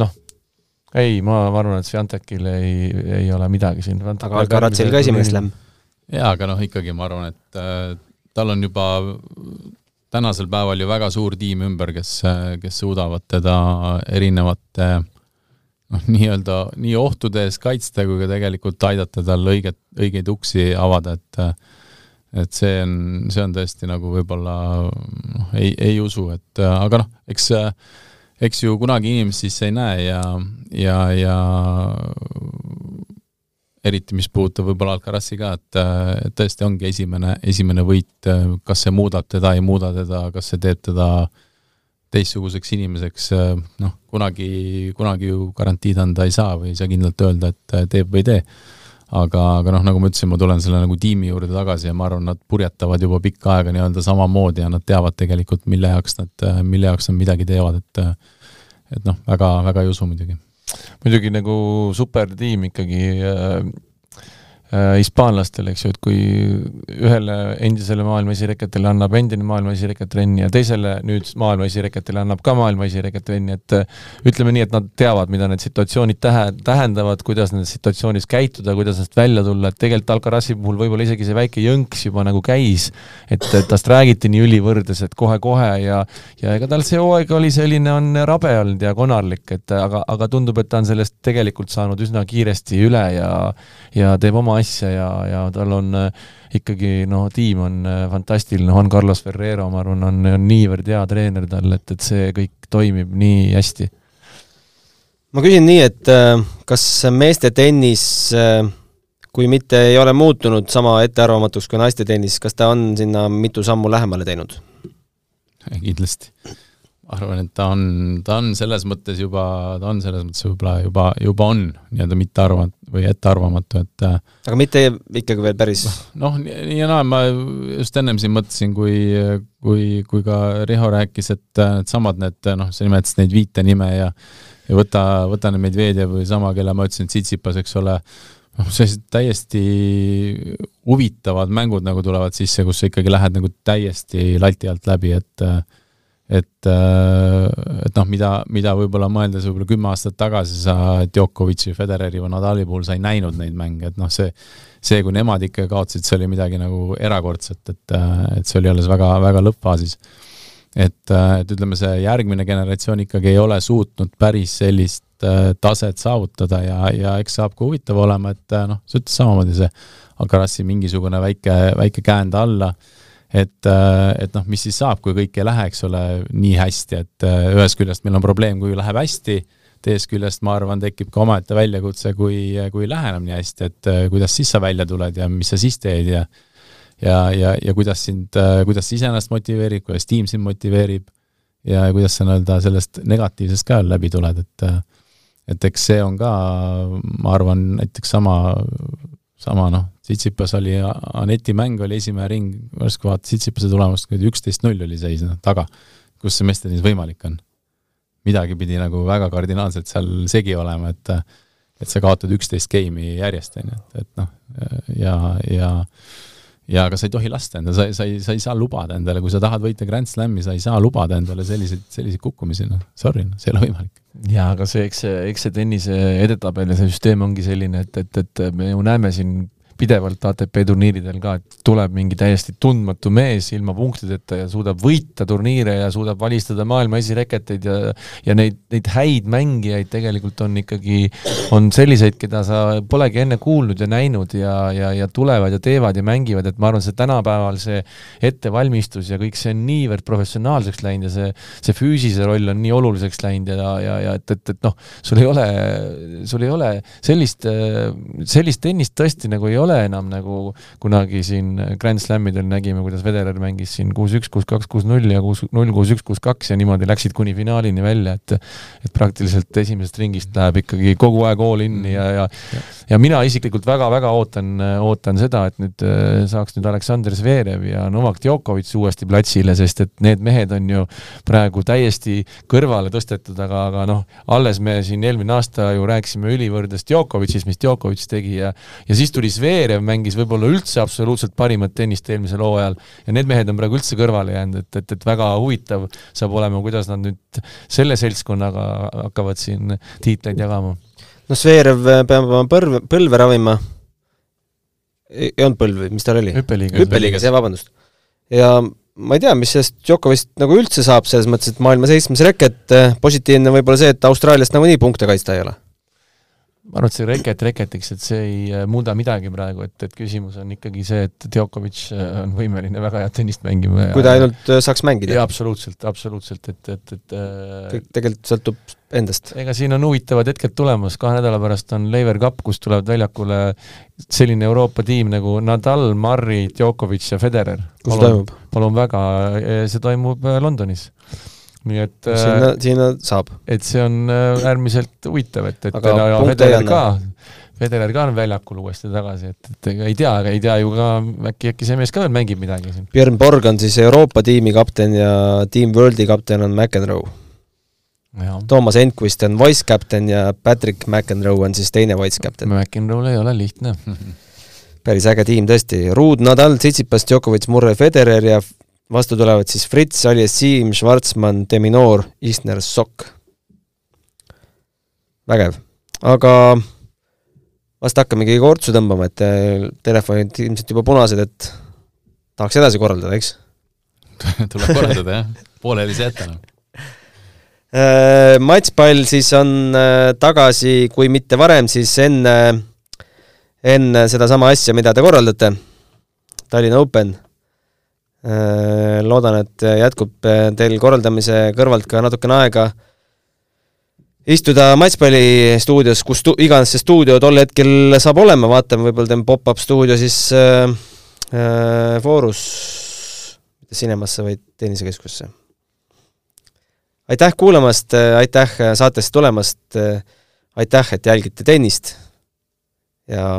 [SPEAKER 4] noh, ei, ma, ma arvan, et Sviantekil ei, ei ole midagi siin.
[SPEAKER 2] aga Alcarazil ka esimene Slam.
[SPEAKER 3] jaa, aga noh, ikkagi ma arvan, et äh, tal on juba tänasel päeval ju väga suur tiim ümber, kes, kes suudavad teda erinevate noh, nii-öelda nii ohtude eest kaitsta kui ka tegelikult aidata tal õiget, õigeid uksi avada, et et see on, see on tõesti nagu võib-olla noh, ei, ei usu, et aga noh, eks eks ju kunagi inimest sisse ei näe ja, ja, ja eriti mis puudutab võib-olla Alcarazi ka, et, et tõesti ongi esimene, esimene võit, kas see muudab teda, ei muuda teda, kas see teeb teda teistsuguseks inimeseks, noh, kunagi, kunagi ju garantiid anda ei saa või ei saa kindlalt öelda, et teeb või ei tee aga, aga noh, nagu ma ütlesin, ma tulen selle nagu tiimi juurde tagasi ja ma arvan, nad purjetavad juba pikka aega nii-öelda samamoodi ja nad teavad tegelikult, mille jaoks nad, mille jaoks nad midagi teevad, et et noh, väga, väga ei usu muidugi.
[SPEAKER 4] muidugi nagu supertiim ikkagi äh, Äh, hispaanlastel, eks ju, et kui ühele endisele maailma esireketele annab endine maailma esireket trenni ja teisele nüüd maailma esireketele annab ka maailma esireket trenni, et äh, ütleme nii, et nad teavad, mida need situatsioonid tähe-, tähendavad, kuidas nendes situatsioonis käituda, kuidas neist välja tulla, et tegelikult Alcarazi puhul võib-olla isegi see väike jõnks juba nagu käis, et tast räägiti nii ülivõrdes, et kohe-kohe ja ja ega tal see hooaeg oli selline, on rabe olnud ja konarlik, et aga, aga tundub, et ta on sellest tegelikult saanud üsna kiiresti üle ja ja teeb oma asja ja, ja tal on äh, ikkagi noh, tiim on äh, fantastiline, Juan Carlos Ferrero, ma arvan, on, on niivõrd hea treener tal, et, et see kõik toimib nii hästi.
[SPEAKER 2] ma küsin nii, et äh, kas meeste tennis kui mitte ei ole muutunud sama ettearvamatuks kui naiste tennis, kas ta on sinna mitu sammu lähemale teinud?
[SPEAKER 3] kindlasti arvan, et ta on, ta on selles mõttes juba, ta on selles mõttes võib-olla juba, juba on nii-öelda mittearvamat- või ettearvamatu, et äh,
[SPEAKER 2] aga mitte ikkagi veel päris?
[SPEAKER 3] noh, nii ja naa, ma just ennem siin mõtlesin, kui, kui, kui ka Riho rääkis, et needsamad need, noh, sa nimetasid neid viite nime ja ja võta, võta nüüd Medvedjev või sama, kelle ma ütlesin, Tsitsipas, eks ole, noh, sellised täiesti huvitavad mängud nagu tulevad sisse, kus sa ikkagi lähed nagu täiesti lati alt läbi, et äh, et, äh, et noh, mida, mida võib-olla mõeldes võib-olla kümme aastat tagasi sa Djokovic'i, Federeri või Nadali puhul sa ei näinud neid mänge, et noh, see see, kui nemad ikka kaotasid, see oli midagi nagu erakordset, et, et see oli alles väga, väga lõppfaasis. et, et ütleme, see järgmine generatsioon ikkagi ei ole suutnud päris sellist äh, taset saavutada ja, ja eks saab ka huvitav olema, et noh, sa ütlesid samamoodi, see Alcarazi mingisugune väike, väike käend alla et, äh, et noh, mis siis saab, kui kõik ei lähe, eks ole, nii hästi, et äh, ühest küljest meil on probleem, kui läheb hästi, teisest küljest ma arvan, tekib ka omaette väljakutse, kui, kui ei lähe enam nii hästi, et äh, kuidas siis sa välja tuled ja mis sa siis teed ja ja, ja, ja kuidas sind, kuidas sa iseennast motiveerib, kuidas tiim sind motiveerib ja kuidas sa nii-öelda sellest negatiivsest ka läbi tuled, et et eks see on ka, ma arvan, näiteks sama, sama noh, Tsitsipas oli, Aneti mäng oli esimene ring, järsku vaata Tsitsipase tulemust, kui üksteist-null oli seis noh, taga. kus see meeste tennis võimalik on? midagi pidi nagu väga kardinaalselt seal segi olema, et et sa kaotad üksteist geimi järjest, on ju, et, et noh, ja, ja ja aga sa ei tohi lasta endale, sa, sa ei, sa ei saa lubada endale, kui sa tahad võita Grand Slami, sa ei saa lubada endale selliseid, selliseid kukkumisi, noh, sorry, noh, see ei ole võimalik.
[SPEAKER 4] Jaa, aga see, eks see, eks see tennise edetabel ja süsteem ongi selline, et, et, et me ju näeme siin pidevalt ATP turniiridel ka, et tuleb mingi täiesti tundmatu mees ilma punktideta ja suudab võita turniire ja suudab alistada maailma esireketeid ja ja neid, neid häid mängijaid tegelikult on ikkagi, on selliseid, keda sa polegi enne kuulnud ja näinud ja, ja, ja tulevad ja teevad ja mängivad, et ma arvan, see tänapäeval see ettevalmistus ja kõik see on niivõrd professionaalseks läinud ja see, see füüsise roll on nii oluliseks läinud ja, ja, ja et, et, et noh, sul ei ole, sul ei ole sellist, sellist tennist tõesti nagu ei ole ole enam nagu kunagi siin Grand Slamidel nägime, kuidas Federer mängis siin kuus-üks, kuus-kaks, kuus-null ja kuus-null, kuus-üks, kuus-kaks ja niimoodi läksid kuni finaalini välja, et et praktiliselt esimesest ringist läheb ikkagi kogu aeg all in'i ja, ja ja mina isiklikult väga-väga ootan, ootan seda, et nüüd äh, saaks nüüd Aleksandr Zverev ja Novak Djokovic uuesti platsile, sest et need mehed on ju praegu täiesti kõrvale tõstetud, aga, aga noh, alles me siin eelmine aasta ju rääkisime ülivõrdest Djokovicist, mis Djokovic tegi ja ja siis tuli Zverev Zverev mängis võib-olla üldse absoluutselt parimat tennist eelmisel hooajal ja need mehed on praegu üldse kõrvale jäänud, et, et, et väga huvitav saab olema, kuidas nad nüüd selle seltskonnaga hakkavad siin tiitleid jagama.
[SPEAKER 2] no Zverev peab oma põlve, põlve ravima, ei olnud põlv, mis tal oli?
[SPEAKER 4] hüppeliigas.
[SPEAKER 2] hüppeliigas, jah, vabandust. ja ma ei tea, mis sellest Djokovist nagu üldse saab, selles mõttes, et maailma seitsmes reket, positiivne võib-olla see, et Austraaliast nagunii punkte kaitsta ei ole
[SPEAKER 4] ma arvan, et see reket reketiks, et see ei äh, muuda midagi praegu, et, et küsimus on ikkagi see, et Djokovic äh, on võimeline väga head tennist mängima.
[SPEAKER 2] kui ta ainult äh, saaks mängida.
[SPEAKER 4] jaa, absoluutselt, absoluutselt, et, et, et
[SPEAKER 2] kõik tegelikult sõltub endast.
[SPEAKER 4] ega siin on huvitavad hetked tulemas, kahe nädala pärast on Lever Cup, kus tulevad väljakule selline Euroopa tiim nagu Nadal, Murray, Djokovic ja Federer.
[SPEAKER 2] kus see toimub?
[SPEAKER 4] palun väga, see toimub Londonis nii et
[SPEAKER 2] sinna, äh, sinna saab.
[SPEAKER 4] et see on äh, äärmiselt huvitav, et, et Aga ja Federer ka, Federer ka on väljakul uuesti tagasi, et, et ega ei tea, aga ei tea ju ka, äkki, äkki see mees ka veel mängib midagi siin.
[SPEAKER 2] Björn Borg on siis Euroopa tiimi kapten ja Team Worldi kapten on McEnroe. Toomas Enquist on wise captain ja Patrick McEnroe on siis teine wise captain.
[SPEAKER 4] McEnroe'l ei ole lihtne
[SPEAKER 2] päris äge tiim tõesti, Ruud, Nadal, Tsitsipas, Djokovic, Murre, Federer ja vastu tulevad siis Fritz, Aljessim, Schwarzmann, Deminor, Isner, Sokk. vägev, aga vast hakkamegi kortsu tõmbama, et äh, telefonid ilmselt juba punased, et tahaks edasi korraldada, eks? <laughs>
[SPEAKER 3] tuleb korraldada jah, pooleli saa jätta enam
[SPEAKER 2] Äh, matšpall siis on äh, tagasi, kui mitte varem, siis enne, enne sedasama asja, mida te korraldate, Tallinna Open. Äh, loodan, et jätkub teil korraldamise kõrvalt ka natukene aega istuda matšpalli stuudios, kus stu-, iganes see stuudio tol hetkel saab olema, vaatame, võib-olla teeme pop-up stuudio siis äh, äh, Forus, mitte Cinemasse, vaid tennisekeskusse. Aitäh kuulamast, aitäh saatesse tulemast, aitäh, et jälgite tennist ja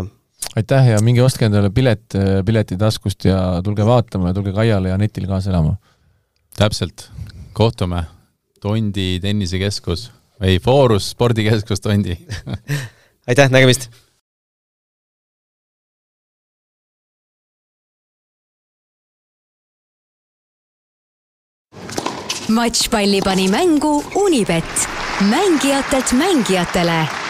[SPEAKER 4] aitäh ja minge ostke endale pilet pileti taskust ja tulge vaatama ja tulge Kaiale ja netil kaasa elama.
[SPEAKER 3] täpselt, kohtume, Tondi tennisekeskus või Forus spordikeskus Tondi <laughs>
[SPEAKER 2] aitäh, nägemist!
[SPEAKER 1] matšpalli pani mängu Unibet, mängijatelt mängijatele